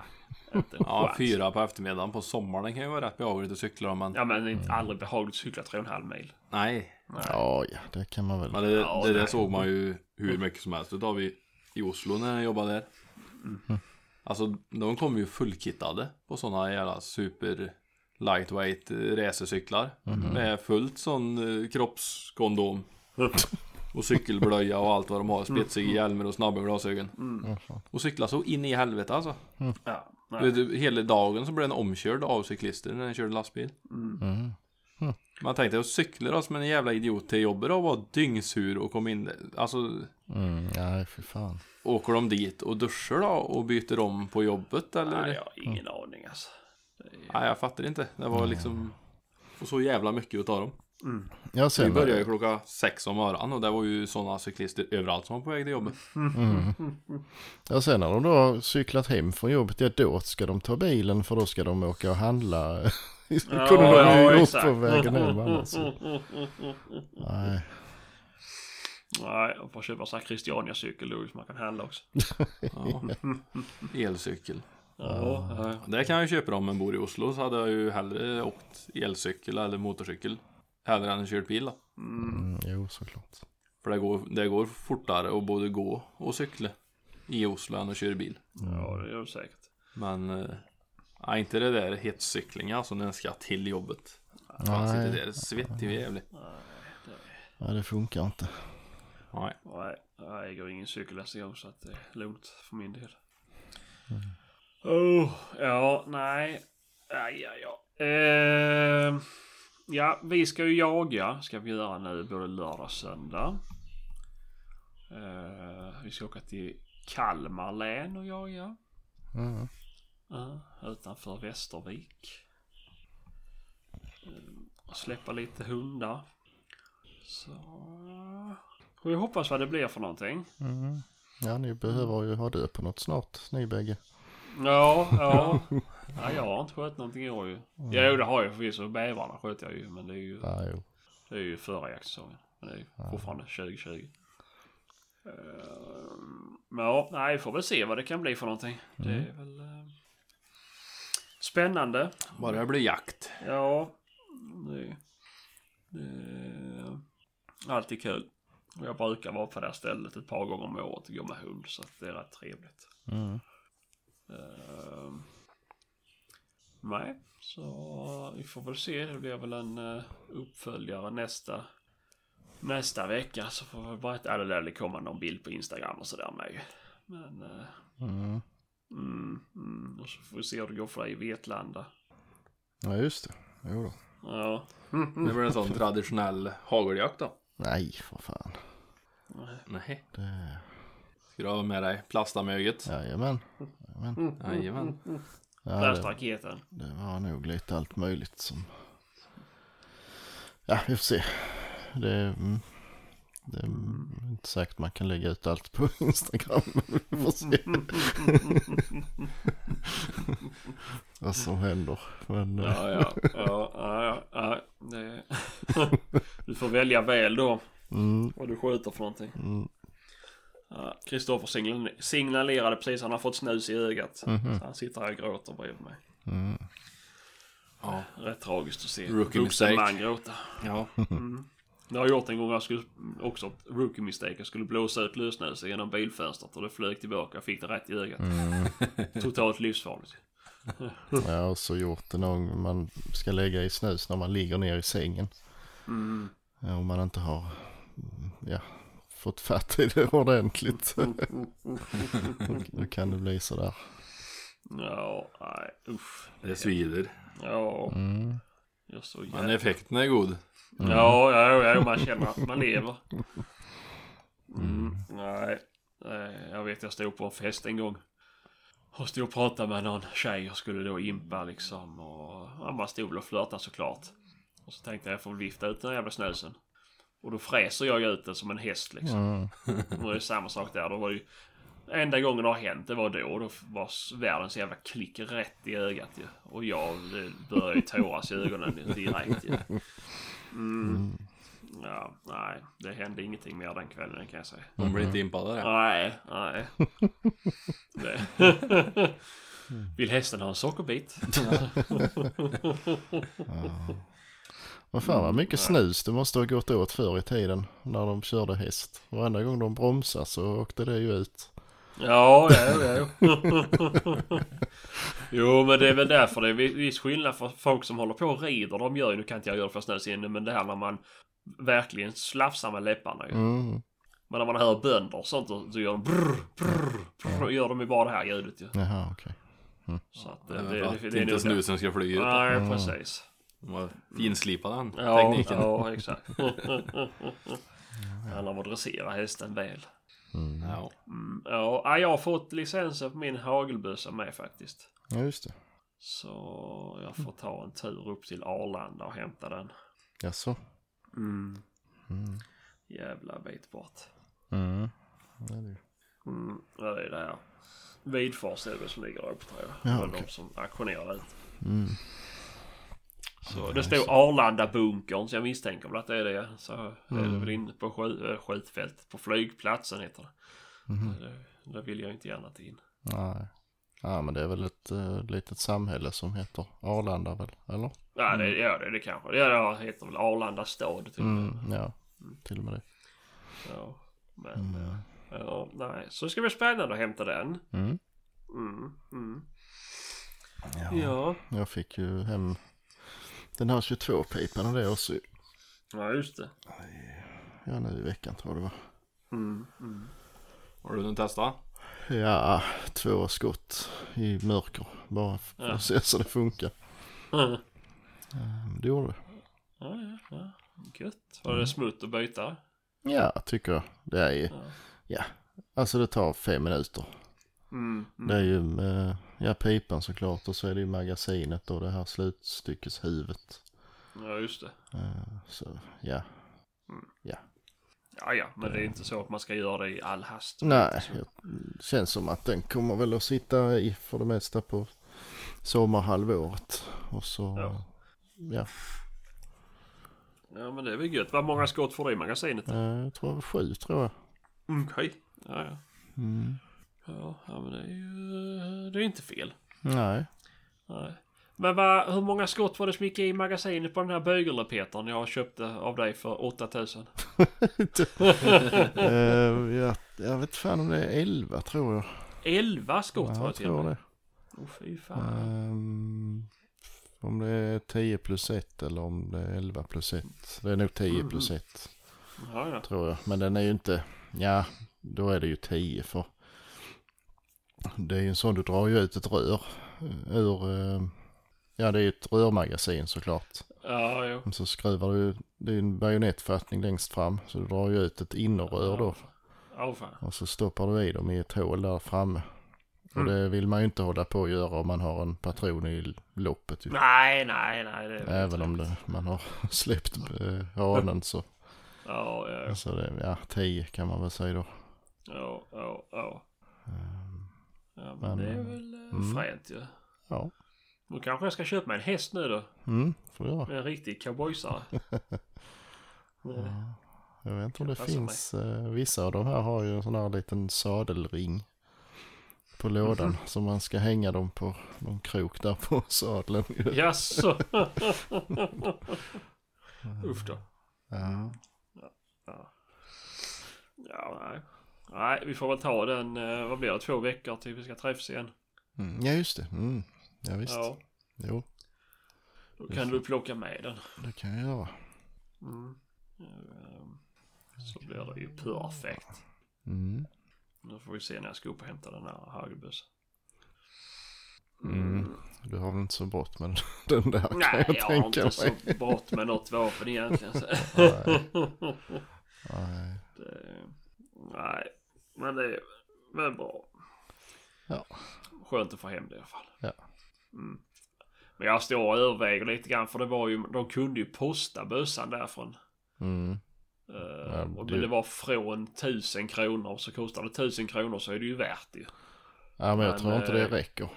Ja, fyra på eftermiddagen på sommaren kan ju vara rätt behagligt att cykla om man... Ja men det är inte aldrig behagligt att cykla tre och en halv mil. Nej, Ja, ja, det kan man väl. men det, Ja, det där nej. såg man ju hur mycket som helst utav i, i Oslo när jag jobbade där. Alltså, de kom ju fullkittade på sådana jävla super lightweight eh, racercyklar. Med fullt sån eh, kroppskondom. Och cykelblöja och allt vad de har. Spetsiga hjälmar och snabba glasögon. Och cykla så in i helvete alltså. Ja, nej. Vet du, hela dagen så blev den omkörd av cyklister när den körde lastbil. Mm. Man tänkte att cykla då som en jävla idiot till jobbet och var dyngsur och kom in. Alltså Mm, nej, för fan. åker de dit och duschar då och byter om på jobbet eller? Nej, jag har ingen aning alltså. Nej, jag fattar inte. Det var liksom och så jävla mycket utav dem. Ja, Vi sen, började ju klockan sex om morgonen och det var ju sådana cyklister överallt som var på väg till jobbet. ja, sen när de då har cyklat hem från jobbet, ja då ska de ta bilen för då ska de åka och handla. Det kunde de ja, ju gjort exakt. på vägen hem annars. Nej, Nej, jag får köpa en sån här Christiania-cykel då som man kan handla också. Ja. Elcykel. Ja, ja. Det kan jag ju köpa om man bor i Oslo så hade jag ju hellre åkt elcykel eller motorcykel. Hellre än kört bil då. mm, jo såklart. För det går, det går fortare att både gå och cykla i Oslo än att köra bil. ja det gör det säkert. Men eh, Ja, inte det där hetscykling alltså när den ska till jobbet. Man sitter där svettig och jävlig. Ja, det funkar inte. Nej. Nej, jag äger ingen cykel nästa gång så att det är lugnt för min del. Oh, ja, nej. Ja, ja, ja. Eh, ja, vi ska ju jaga. Ska vi göra nu både lördag och söndag. Eh, vi ska åka till Kalmar län och jaga. Mm. Ja, utanför Västervik. Och släppa lite hundar. Så... Och jag hoppas vad det blir för någonting. Mm. Ja, ni behöver ju ha det på något snart, ni bägge. Ja, ja. ja jag har inte skött någonting i år ju. Jo, det har jag förvisso. Bävrarna sköt jag ju. Men det är ju, Ja, jo. det är ju förra jaktsäsongen. Men det är ju fortfarande 2020. Ehm, Men ja, nej, vi får väl se vad det kan bli för någonting. Det är väl eh, spännande. Bara det blir jakt. Ja, det, det är alltid kul. Jag brukar vara på det här stället ett par gånger om året och gå med hund så att det är rätt trevligt. Mm. Ehm, nej, så vi får väl se. Det blir väl en eh, uppföljare nästa nästa vecka så får vi berätta. Eller det kommer någon bild på Instagram och sådär med. Men eh, Mm. mm, mm, och så får vi se hur det går för dig i Vetlanda. Ja, just det. Jo då. Ja. Det blir en sån traditionell hageljakt då. Nej, för fan. Nej. Det... Ska du ha med dig plastamöget? Jajamän. Jajamän. Jajamän. Ja, det, det var nog lite allt möjligt som... Ja, vi får se. Det, mm, det är inte säkert man kan lägga ut allt på Instagram. Men vi får se vad som händer. Men, eh, Ja, ja, ja, ja, ja. Det... Du får välja väl då. mm, Vad du skjuter för någonting. mm, Kristoffer signal- signalerade precis han har fått snus i ögat. Mhm. Så han sitter här och gråter bredvid mig. mm. Ja. Rätt tragiskt att se. Rookie Vuxen mistake. man gråta. Ja. Mm. Det har jag gjort en gång. Jag skulle också ett rookie mistake. Jag skulle blåsa ut lösnäsa genom bilfönstret och det flög tillbaka. Jag fick det rätt i ögat. Mm. Totalt livsfarligt. Jag har också gjort det någon gång man ska lägga i snus när man ligger ner i sängen. Mm. Ja, Om man inte har mm, ja, fått fatt i det ordentligt. Då kan det bli sådär. Ja, nej, usch. Det svider. Ja, Mm. jag så Men effekten är god. Ja, ja, ja, man känner att man lever. Mm, nej, nej, jag vet jag stod på en fest en gång. Och stod och pratade med någon tjej och skulle då impa liksom. Och ja, man stod och flörtade såklart. Och så tänkte jag jag får vifta ut den jävla snusen. Och då fräser jag ut den som en häst liksom. Mm. Det är samma sak där. Då var ju... Enda gången det har hänt det var då. Då var världens jävla klick rätt i ögat ju. Och jag började ju tåras i ögonen direkt ju. Mm. Ja, nej. Det hände ingenting mer den kvällen kan jag säga. Hon blir inte impad av det. Nej, nej. Det. Vill hästen ha en sockerbit? Vad fan vad mycket snus det måste ha gått åt förr i tiden när de körde häst. Varenda gång de bromsade så åkte det ju ut. Ja, ja, ja. jo, men det är väl därför det är viss skillnad för folk som håller på och rider. De gör ju, nu kan inte jag göra det för snus inne, men det här när man verkligen slafsar med läpparna ju. Mm. Men när man hör bönder och sånt så gör de brrr, brrr, brrr, gör de ju bara det här ljudet ju. Jaha okej. Så att det, Det, det, det, det, det, är inte snusen ska flyga ut. Nej, precis. De har finslipat den Ja, tekniken. ja exakt. Det handlar om att dressera hästen väl. Mm. Ja. Mm, ja, ja, jag har fått licensen på min hagelbössa med faktiskt. Ja just det. Så jag får ta en tur upp till Arlanda och hämta den. Jaså? Mm. Mm. Jävla bit bort. Mm. Ja, det är det. Mm, ja, det är det här. Vidfors är det som ligger där uppe tror jag. Ja, okej. de som auktionerade ut. Mm. Så det står Arlanda-bunkern så jag misstänker väl att det är det. Så är det Mm. väl inne på skjut, äh, skjutfält. På flygplatsen heter det. Mhm. det. Det vill jag inte gärna till in. Nej. Ja men det är väl ett uh, litet samhälle som heter Arlanda väl? Eller? Ja, det, ja, det, det kanske. Ja, det heter väl Arlanda stad till och med. Mm. Ja, till och med det. Ja, men Mm. eh, ja, nej. Så ska det bli spännande att hämta den. Mm. Mm, mm. Ja. Jag fick ju hem den här 22-pipan och det också. Ja, just det. Ja, nu i veckan tror jag det var. Mm. Mm. Har du den testat? Ja, två skott i mörker. Bara för Ja. att se så det funkar. Ja, Ehm, Det gjorde det. ja, ja. Gött. Var det smutt att byta? Ja, tycker jag. Det är ju, Ja. ja. Alltså det tar fem minuter. Mm. Det är ju, eh, ja pipan såklart och så är det ju magasinet och det här slutstyckeshuvudet. Ja, just det. Eh, Så ja, Ja, ja, men det är inte så att man ska göra det i all hast. nej, det känns som att den kommer väl att sitta i för det mesta på sommarhalvåret. Och så, Ja. ja, Ja, men det är väl gött. Vad många skott får du i magasinet? eh, jag tror sju tror jag. Mm, Okej. Ja, ja. Mm. Ja, ja, men det är ju... Det är inte fel. Nej, Nej. Men vad, hur många skott var det som gick i magasinet på den här bögelrepetern jag köpte av dig för 8000? Eh, jag, jag vet fan om det är elva tror jag. 11 skott Ja, var det jag till tror och med. det. Åh fy fan. Ehm, om det är 10 plus 1 eller om det är 11 plus 1. Det är nog 10 plus 1 Ja, ja. tror jag. Men den är ju inte, ja då är det ju 10 för det är ju en sån du drar ju ut ett rör ur, eh, ja det är ju ett rörmagasin såklart. Ja, jo. Och så skruvar du, det är en bajonettfattning längst fram så du drar ju ut ett innerrör då. Fan. Och så stoppar du i dem i ett hål där framme. Och Mm. det vill man ju inte hålla på att göra om man har en patron i loppet. Ju. Nej, nej, nej. Det Även om det, man har släppt eh, hanen så. Ja, ja, ja. Så det, ja, 10 kan man väl säga då. Ja, ja, ja. Ja, men Men, det är väl eh, mm. fränt ju. Ja, Då kanske jag ska köpa mig en häst nu då. mm, får du göra. En riktig cowboysare. Mm. Jag vet inte om det finns, eh, vissa av de här har ju en sån här liten sadelring på lådan. Mhm. Så man ska hänga dem på någon krok där på sadeln. Jaså? Uff då. Ja. Ja. ja, nej. Nej, vi får väl ta den, eh, vad blir det, två veckor till vi ska träffas igen. Mm, ja, just det. Mm. Ja, visst. Ja, Jo, då kan du plocka med den. det kan jag göra. Mm. Ehm, Så blir det ju perfekt. Mm. Nu får vi se när jag ska upp och hämta den här hagelbössan. Mm. Du har väl inte så brått med den där kan Nej, jag jag har tänka inte mig. så brått med något vapen egentligen. Nej. Nej. det, nej, men det är väl bra. Ja. Skönt att få hem det i alla fall. Ja. Mm. Men jag står och överväger lite grann för det var ju, de kunde ju posta bössan därifrån. Mm. Uh, Ja, och det- det var från 1000 kronor så kostar det 1000 kronor så är det ju värt det. Ja, men jag Men, tror inte det eh, räcker.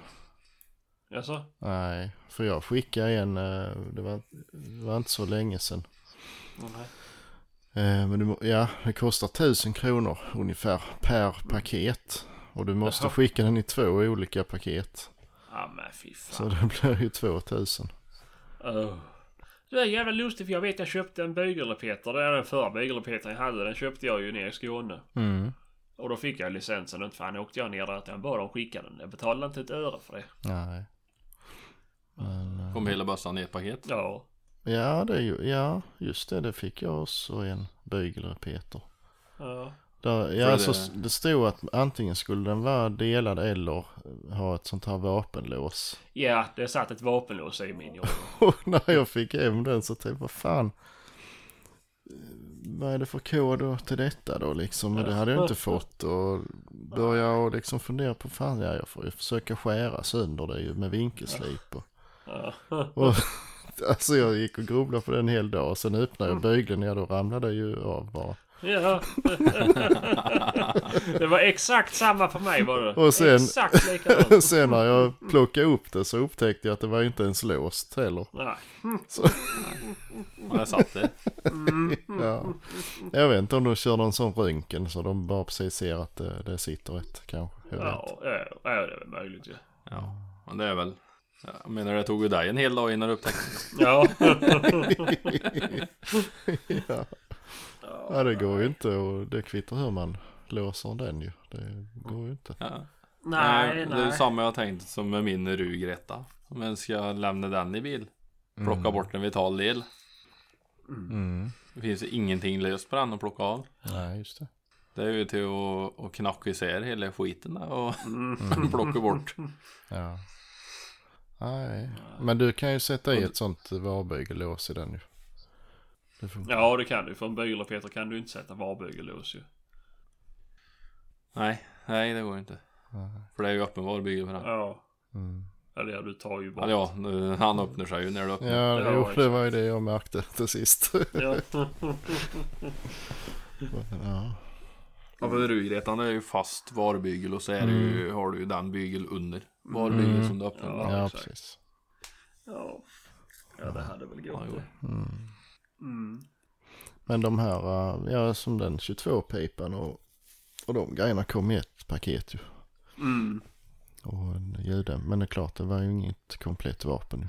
Jaså? Nej, för jag skickade en, eh, det var, det var inte så länge sedan. Nej. Eh, Men du, ja, det kostar 1000 kronor ungefär per paket. Och du måste Jaha. skicka den i två olika paket. Ja men fy Så fan. det blir ju 2000. Oh. Det är jävla lustigt för jag vet jag köpte en bygelrepeter. Det är den förra bygelrepetern jag hade. Den köpte jag ju nere i Skåne. Mm. Och då fick jag licensen. Inte fan åkte jag ner där att jag bad dem skicka den. Jag betalade inte ett öre för det. Nej. Men, eh, Kom hela bössan i ett paket. Ja. Ja, det är ju, ja, just det, det fick jag också en bygelrepeter. Ja. Där, ja, det- alltså, det stod att antingen skulle den vara delad eller ha ett sånt här vapenlås. Ja, det satt ett vapenlås i min jobb. Och när jag fick hem den så tänkte jag, vad fan. Vad är det för kod då till detta då liksom? Men det hade jag inte fått och började jag liksom fundera på, fan ja, jag får ju försöka skära sönder det ju med vinkelslip. Och, och, alltså jag gick och grubblade på den en hel dag och sen öppnade jag bygeln, ja då ramlade det ju av bara. Ja. det var exakt samma för mig var det. Och sen- Exakt likadant. Sen när jag plockade upp det så upptäckte jag att det var inte ens låst heller. Nej. Ja, där satt det. Ja. Jag vet inte om de kör någon sån röntgen så de bara precis ser att det, det sitter ett kanske. Jag. Ja, ja, ja, det är väl möjligt ju. Ja, men det är väl. Ja, Jag menar det tog ju dig en hel dag innan du upptäckte det. Ja. ja. ja, det går ju inte och det kvittar hur man låser den ju. Det går ju inte. Ja. Nej, Det är ju nej. samma jag tänkt som med min Rugreta. Om jag ska lämna den i bil. Plocka bort en vital del. Mm. Det finns ju ingenting löst på den att plocka av. Nej, just det. Det är ju till att, att knacka isär hela skiten där och Mm. plocka bort. Ja. Nej, men du kan ju sätta i ett sånt varbygellås i den ju. Det. Ja, det kan du. För en bil Peter kan du inte sätta varbygellås ju. Nej, nej det går inte. För det är ju öppen varbygel för den. Ja. Mm. Eller ja, du tar ju bort. Eller ja, nu, han öppnar sig ju när du öppnar. Ja, Ja, jo, det var ju det jag märkte till sist. Ja. ja. Ja, för Rugretan är ju fast varbygel och så är det ju, har du ju den bygel under varbygel Mm. som du öppnar. Ja, Ja. precis. ja. Ja, det hade väl gått det. Mm. Mm. Men de här, äh, ja som den 22-pipan och, och de grejerna kom i ett paket ju. Mm. Och en ljudäm. Men det är klart, det var ju inget komplett vapen ju.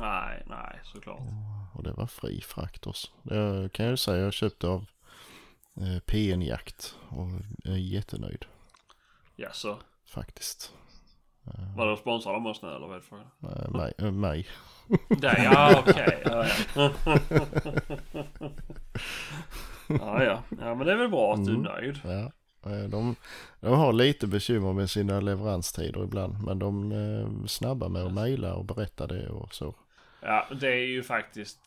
Nej, nej, såklart. Och det var fri frakt också. Det kan jag ju säga, jag köpte av eh, PN Jakt och är jättenöjd Ja, så. faktiskt. Var det sponsrade de oss nu eller vad är det för? Eh, mig, äh, mig. Där, ja okej. Ja, ja. ja, ja. Ja, men det är väl bra att du är Mm. nöjd. Ja. Eh, De, de har lite bekymmer med sina leveranstider ibland. Men de är snabba med att mejla och berätta det och så. Ja, det är ju faktiskt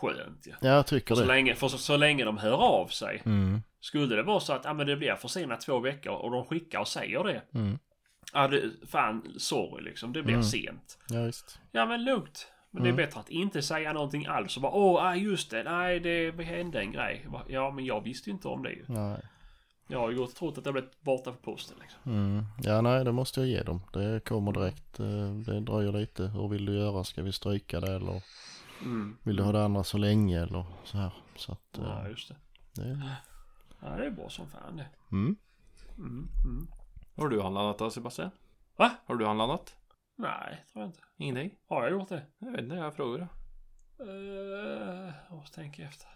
skönt ja. Ja, jag tycker Så det. länge, för så, så länge de hör av sig. Mm, Skulle det vara så att ja, men det blir försenat två veckor och de skickar och säger det. mm. Ja, det, fan sorry liksom. Det blir Mm. sent. Ja, visst. Ja, men lugnt. Men Mm. det är bättre att inte säga någonting alls och bara åh, ah, just det, nej det hände en grej. Ja, men jag visste ju inte om det ju. Nej. Jag har ju gått och trott att det blivit borta på posten liksom. Mm. Ja, nej, det måste jag ge dem. Det kommer direkt. Eh, Det dröjer lite. Hur vill du göra? Ska vi stryka det eller Mm. vill du ha det andra så länge eller så här? Så att eh, Ja, just det. det... Ja, det är bra som fan det. Mm. Mm, mm. Har du handlat något då Sebastian? Va? Har du handlat något? Nej, tror jag inte. Ingenting? Har jag gjort det? Jag vet inte, jag frågar. Uh, jag måste tänka efter.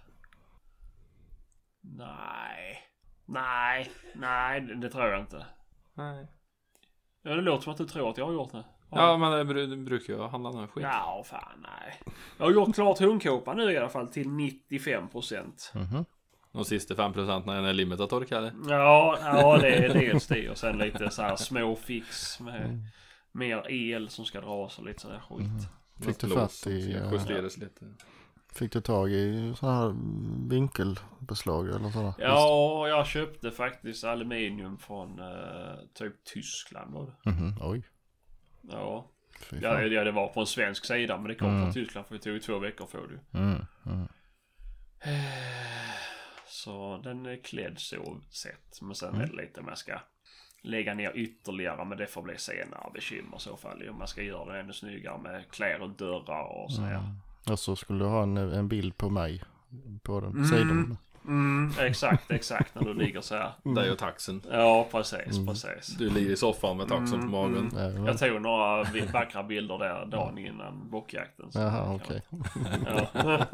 Nej. Nej, nej, det, det tror jag inte. Nej. Ja, det låter som att du tror att jag har gjort det. Har Ja men det bru- det brukar jag handla någon skit. Ja, fan nej. Jag har gjort klart hundkåpan nu i alla fall till 95%. Mhm. De sista 5% när den är limita torkade. Ja, ja det är dels det och sen lite så här små fix med mer el som ska dras och lite sådär skit. Fick du Något lås fatt som i, ska eh, Justeras lite. Fick du tag i sådana här vinkelbeslag eller sådana? Ja, jag köpte faktiskt aluminium från eh, typ Tyskland var det. Mhm, Oj. Ja. Ja, fan. det, var på en svensk sida men det kom Mm. från Tyskland för det tog två veckor få det. Mm, mm. Så den är klädd så sett. Men sen Mm. är det lite om jag ska lägga ner ytterligare. Men det får bli senare bekymmer i så fall. Om man ska göra den ännu snyggare med kläder och dörrar och så här. Och så skulle du ha en, en bild på mig på den Mm. sidan. Mm, exakt, exakt. När du ligger så här. Det är ju taxen. Ja, precis, Mm. precis. Du ligger i soffan med taxen Mm, på magen. mm. Jag tog några vackra bilder där dagen innan bockjakten. så- Jaha, okej. Ja.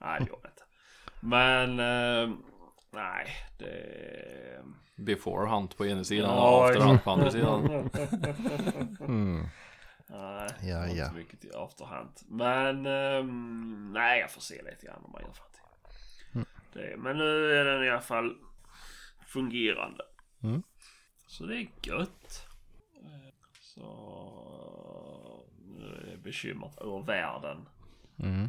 nej, inte. Men, eh, nej, det... Before hunt på ena sidan Ja, och after hunt på andra sidan. Mm. Nej, Ja, var ja. inte mycket till afterhand. Men, ehm, nej, jag får se lite grann om man gör fattigt. Mm. Det, men nu är den i alla fall fungerande. Mm. Så det är gött. Så nu är det bekymret över världen. Mm.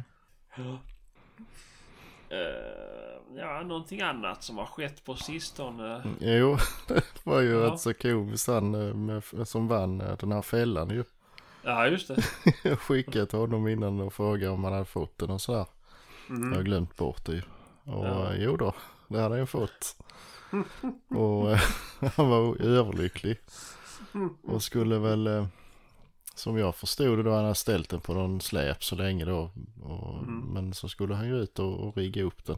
Eh, ja, någonting annat som har skett på sistone. Jo, det var ju Ja. rätt så komiskt han eh, med, som vann eh, den här fällan ju. Ja, just det. Jag skickade till honom innan och frågade om han hade fått den och sådär. Jag har Mm. glömt bort det ju. Och Ja. eh, jo då, det hade han fått. och eh, han var överlycklig. Och skulle väl, eh, som jag förstod det då, han hade ställt den på någon släp så länge då. Och, Mm. Men så skulle han ju ut och, och rigga upp den.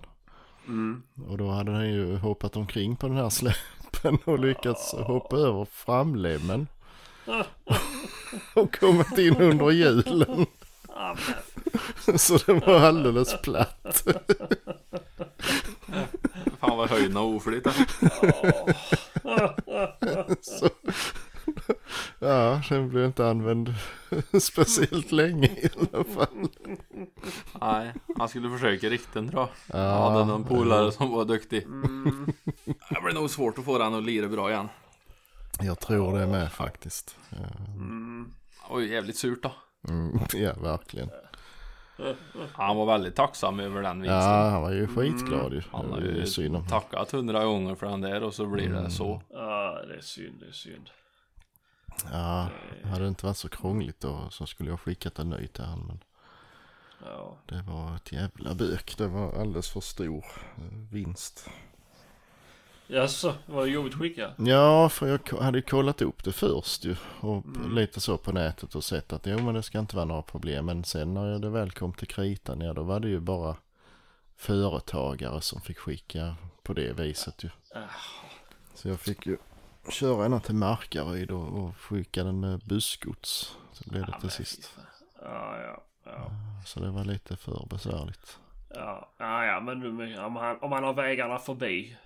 Mm. Och då hade han ju hoppat omkring på den här släpen och lyckats hoppa över framlemmen. och kommit in under hjulen. Ja, så den var alldeles platt. Fan vad höjden och oflyt. ja. Så, ja, den blev inte använd speciellt länge i alla fall. Nej, han skulle försöka rikten tror jag. Ja, Jag hade någon polare som var duktig. Mm. Det blir nog svårt att få den att lira bra igen. Jag tror det med faktiskt. Ja, Mm. Det var ju jävligt surt då. Mm, ja verkligen. Han var väldigt tacksam över den vinsten. Ja, han var ju skitglad ju. Han har ju synd om tackat hundra gånger för den där och så blir det så. Ja, det är synd, det är synd. Ja, hade det inte varit så krångligt då så skulle jag skickat en ny till han. Men Ja. det var ett jävla bök. Det var alldeles för stor vinst. Jaså, var det jobbigt att skicka? Ja, för jag hade ju kollat upp det först ju. Och p- lite så på nätet och sett att jo men det ska inte vara några problem. Men sen när det väl kom till kritan, ja då var det ju bara företagare som fick skicka på det viset ju. Ah. Så jag fick ju köra ända till Markaryd och, och skicka den med bussgods. Så blev det till sist. Ja, ja, ja. Så det var lite för besvärligt. Ja, ja, men nu, om, han, om han har vägarna förbi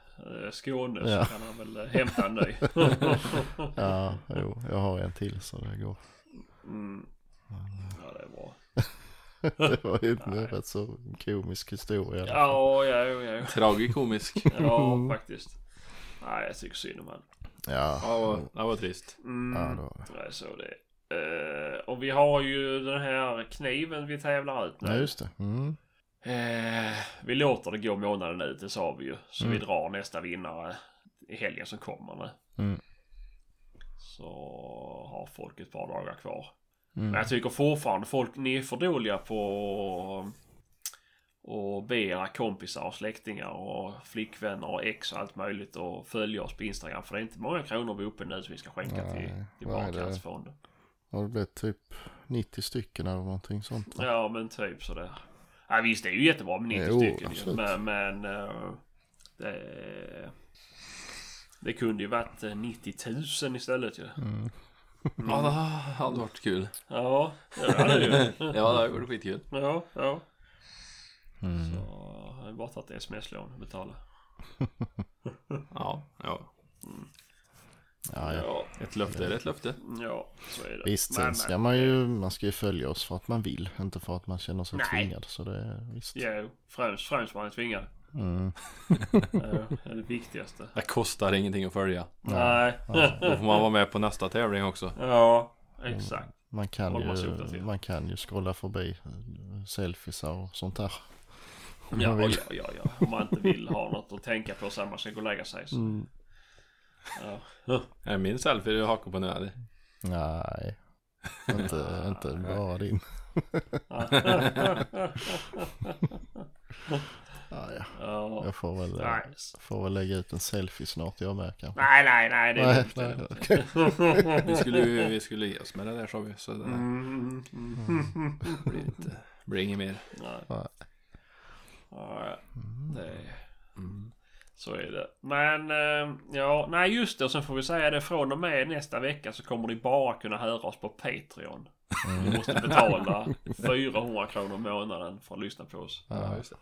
Skåne Ja. så kan han väl eh, hämta en ny. Ja, jo, jag har en till så det går. Mm. Ja, det är bra. Det var ju en rätt så komisk historia. Ja, ja, ja, ja. Tragikomisk. Ja, faktiskt. Nej, jag tycker synd om han. Ja, det var, det var trist. Mm. ja det var det. Jag såg det. Eh, och vi har ju den här kniven vi tävlar ut nu. Ja, just det. Mm. Eh, vi låter det gå månaden ut, det sa vi ju. Så Mm. vi drar nästa vinnare i helgen som kommer. Mm. Så har folk ett par dagar kvar. Mm. Men jag tycker fortfarande folk, ni är för dåliga på och be era kompisar och släktingar och flickvänner och ex och allt möjligt och följa oss på Instagram. För det är inte många kronor vi är uppe nu som vi ska skänka till, Nej, till det? Barncancerfonden. Har det blivit typ 90 stycken eller någonting sånt? va? Ja men typ sådär. Ja, visst det är ju jättebra med 90 Jo, stycken absolut. Men, men eh, det, det kunde ju varit eh, 90 000 istället ju. Mm. Ja, det hade varit kul. Ja, det hade det ju. Ja, det hade varit skitkul. Ja, ja. Mm. Så jag har bara tagit sms-lån och betala. Ja, ja. Ja, ja. Ja, Ett löfte är ett löfte. ja så är det. Visst, sen ska man ju, man ska ju följa oss för att man vill, inte för att man känner sig Nej. tvingad. Så det är visst. Ja, främst, främst man är tvingad. Mm. Det är det viktigaste. Det kostar ingenting att följa. Nej. Då får man vara med på nästa tävling också. Ja, exakt. Man kan ju, man kan ju scrolla förbi eh, selfiesar och sånt där. Om Ja, man ja, ja, ja. Om man inte vill ha något att tänka på sen man ska gå och lägga sig. Så. Mm. Ja. Är min selfie du hakar på nu eller? Nej, inte, inte bara din. Ja, ja. Ja. Jag får väl, eh, Nej. får väl lägga ut en selfie snart jag med kanske. nej, nej, nej. Det är Nej, är nej, okej. Vi skulle, vi skulle ge oss med det där sa vi. Så det Mm, mm, blir, inte, blir inget mer. Nej. Nej. Ja, det, Mm. Så är det. Men eh, ja, nej just det. Och sen får vi säga det från och med nästa vecka så kommer ni bara kunna höra oss på Patreon. Ni måste betala 400 kronor i månaden för att lyssna på oss. Ja, just det.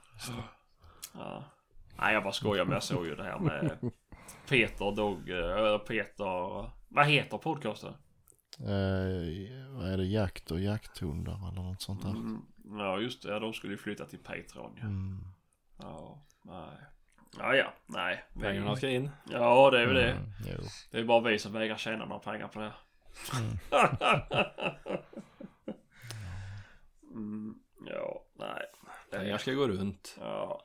Ja. Nej, jag bara skojar men jag såg ju det här med Peter Dog... Äh, Peter... Vad heter podcasten? Eh, vad är det, jakt och jakthundar eller något sånt där? Mm, ja, just det. Ja, de skulle ju flytta till Patreon. Ja, Mm. ja nej. Ja, ja, nej. Vi- Pengarna ska in. Ja, det är väl det. Mm, jo. Det är bara vi som vägrar tjäna några pengar på det. mm, ja, nej. Det Pengar ska gå runt. ja.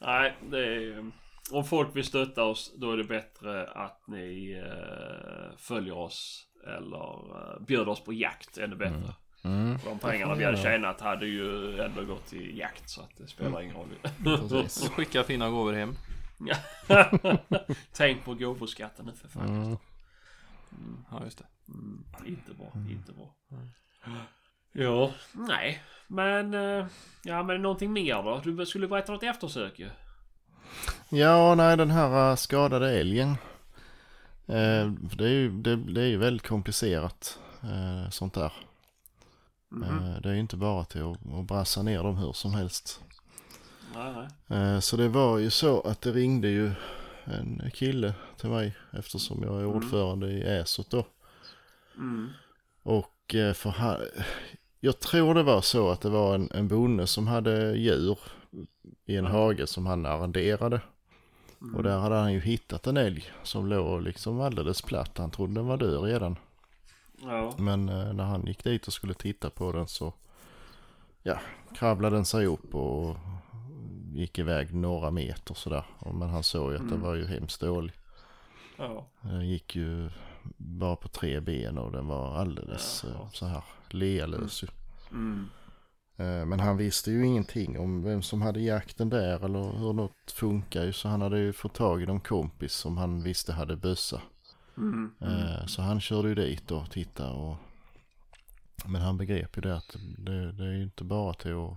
Nej, det är... Om folk vill stötta oss då är det bättre att ni eh, följer oss eller eh, bjuder oss på jakt ännu bättre. Mm, De pengarna vi hade tjänat hade ju ändå gått till jakt så att det spelar ingen roll. skicka fina gåvor hem. Tänk på gåvoskatten nu för fan. Mm. Ja, just det. Mm, inte bra, inte bra. Ja, nej. Men, eh, ja men någonting mer då? Du skulle berätta något eftersök ju. Ja, nej den här äh, skadade älgen. Eh, det, är ju, det, det är ju väldigt komplicerat eh, sånt där. Eh, det är ju inte bara till att, att brassa ner dem hur som helst. Nej, nej. Eh, så det var ju så att det ringde ju en kille till mig eftersom jag är Mm. ordförande i ESOT då. Mm. Och eh, för han, jag tror det var så att det var en, en bonde som hade djur i en Ja. hage som han arrenderade. Mm. Och där hade han ju hittat en älg som låg liksom alldeles platt. Han trodde den var död redan. Ja. Men eh, när han gick dit och skulle titta på den så ja, kravlade den sig upp och gick iväg några meter sådär. Men han såg ju att den Mm. var ju hemskt dålig. Ja. Den gick ju bara på tre ben och den var alldeles Jaha. eh, så här lealös. Mm. Eh, Men han visste ju ingenting om vem som hade jakten där eller hur något funkar ju. Så han hade ju fått tag i någon kompis som han visste hade bössa. Mm. Eh, Så han körde ju dit och tittade och Men han begrep ju det att det, det är ju inte bara till att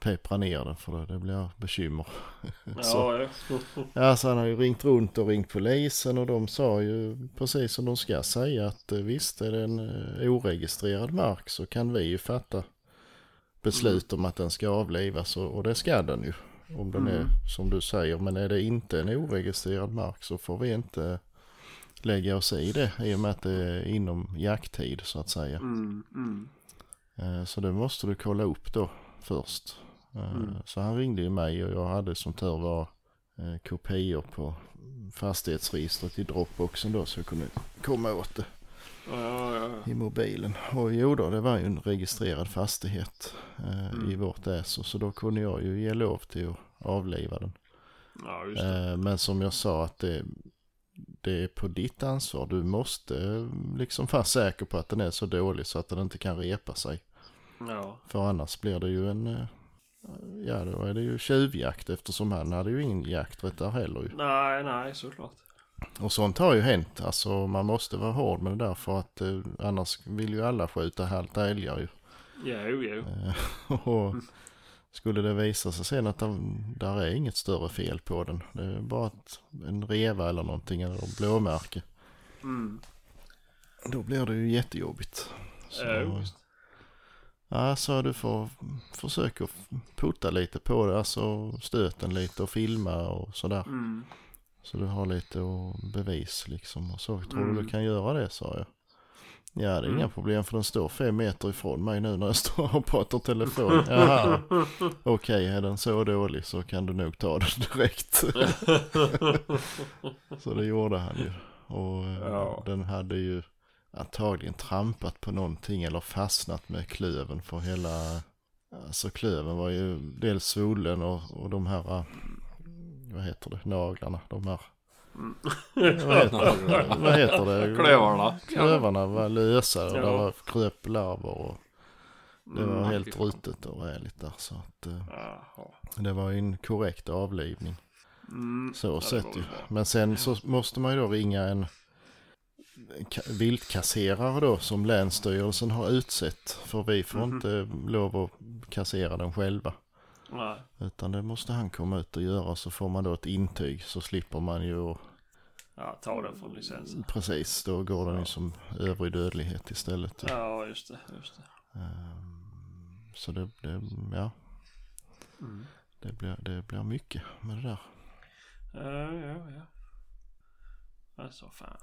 peppra ner den för det, det blir bekymmer. så, Ja, ja. ja, så han har ju ringt runt och ringt polisen och de sa ju precis som de ska säga att eh, visst är det en eh, oregistrerad mark så kan vi ju fatta beslut om att den ska avlivas och, och det ska den ju. Om den är Mm. som du säger men är det inte en oregistrerad mark så får vi inte lägga oss i det i och med att det är inom jakttid så att säga. Mm. Mm. Eh, Så det måste du kolla upp då först. Eh, Mm. Så han ringde ju mig och jag hade som tur var eh, kopior på fastighetsregistret i Dropboxen då så jag kunde komma åt det Ja, ja. i mobilen. Och jo då, det var ju en registrerad fastighet eh, Mm. i vårt ESO så då kunde jag ju ge lov till att avliva den. Ja, Men som jag sa att det, det är på ditt ansvar. Du måste liksom vara säker på att den är så dålig så att den inte kan repa sig. Ja. För annars blir det ju en, eh, ja då är det ju tjuvjakt eftersom han hade ju ingen jakträtt där heller ju. Nej, nej, såklart. Och sånt har ju hänt. Alltså man måste vara hård med det där för att eh, annars vill ju alla skjuta halta älgar ju. Jo, jo. Eh, och skulle det visa sig sen att där, där är inget större fel på den. Det är bara ett, en reva eller någonting eller blåmärke. Mm. Då blir det ju jättejobbigt. Så, Jo, visst. ja, så du får försöka putta lite på det, alltså stöten lite och filma och sådär. Mm. Så du har lite bevis liksom. Och så tror Mm. du du kan göra det, sa jag. Ja, det är Mm. inga problem för den står fem meter ifrån mig nu när jag står och pratar telefon. Jaha, okej, är den så dålig så kan du nog ta den direkt. så det gjorde han ju. Och eh, Ja. den hade ju antagligen trampat på någonting eller fastnat med klöven för hela... Alltså klöven var ju dels svullen och, och de här, eh, vad heter det, naglarna, de här, vad heter, vad heter det? Klövarna. Klövarna var lösa och Ja. det var kröp larver och det var Mm. helt rutet och räligt där. Så att eh, det var en korrekt avlivning. Mm. Så sett ju. Men sen så måste man ju då ringa en en ka- viltkasserare då som Länsstyrelsen har utsett. För vi får Mhm. inte lov att kassera den själva. Nej. Utan det måste han komma ut och göra så får man då ett intyg så slipper man ju Ja, ta den från licensen. precis då går den ju Ja. som övrig dödlighet istället. Ja, just det. Just det. Ehm, Så det, det, ja, Mm. det, blir, det blir mycket med det där. Ja, ja, ja. Alltså fan.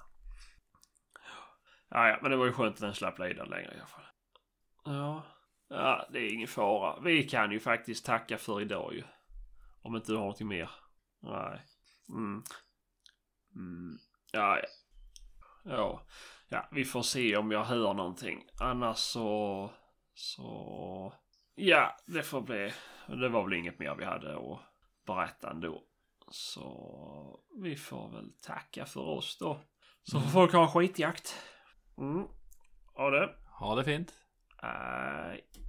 Ja, ja, men det var ju skönt att den slapp lida längre i alla fall. Ja. Ja, det är ingen fara. Vi kan ju faktiskt tacka för idag ju. Om inte du har någonting mer. Nej. Mm. Mm. Ja, ja. Ja. Ja, vi får se om jag hör någonting. Annars så... Så... Ja, det får bli... Det var väl inget mer vi hade att berätta ändå. Så vi får väl tacka för oss då. Så får folk ha en skitjakt. Mm. Ha det. Ha det fint. Nej.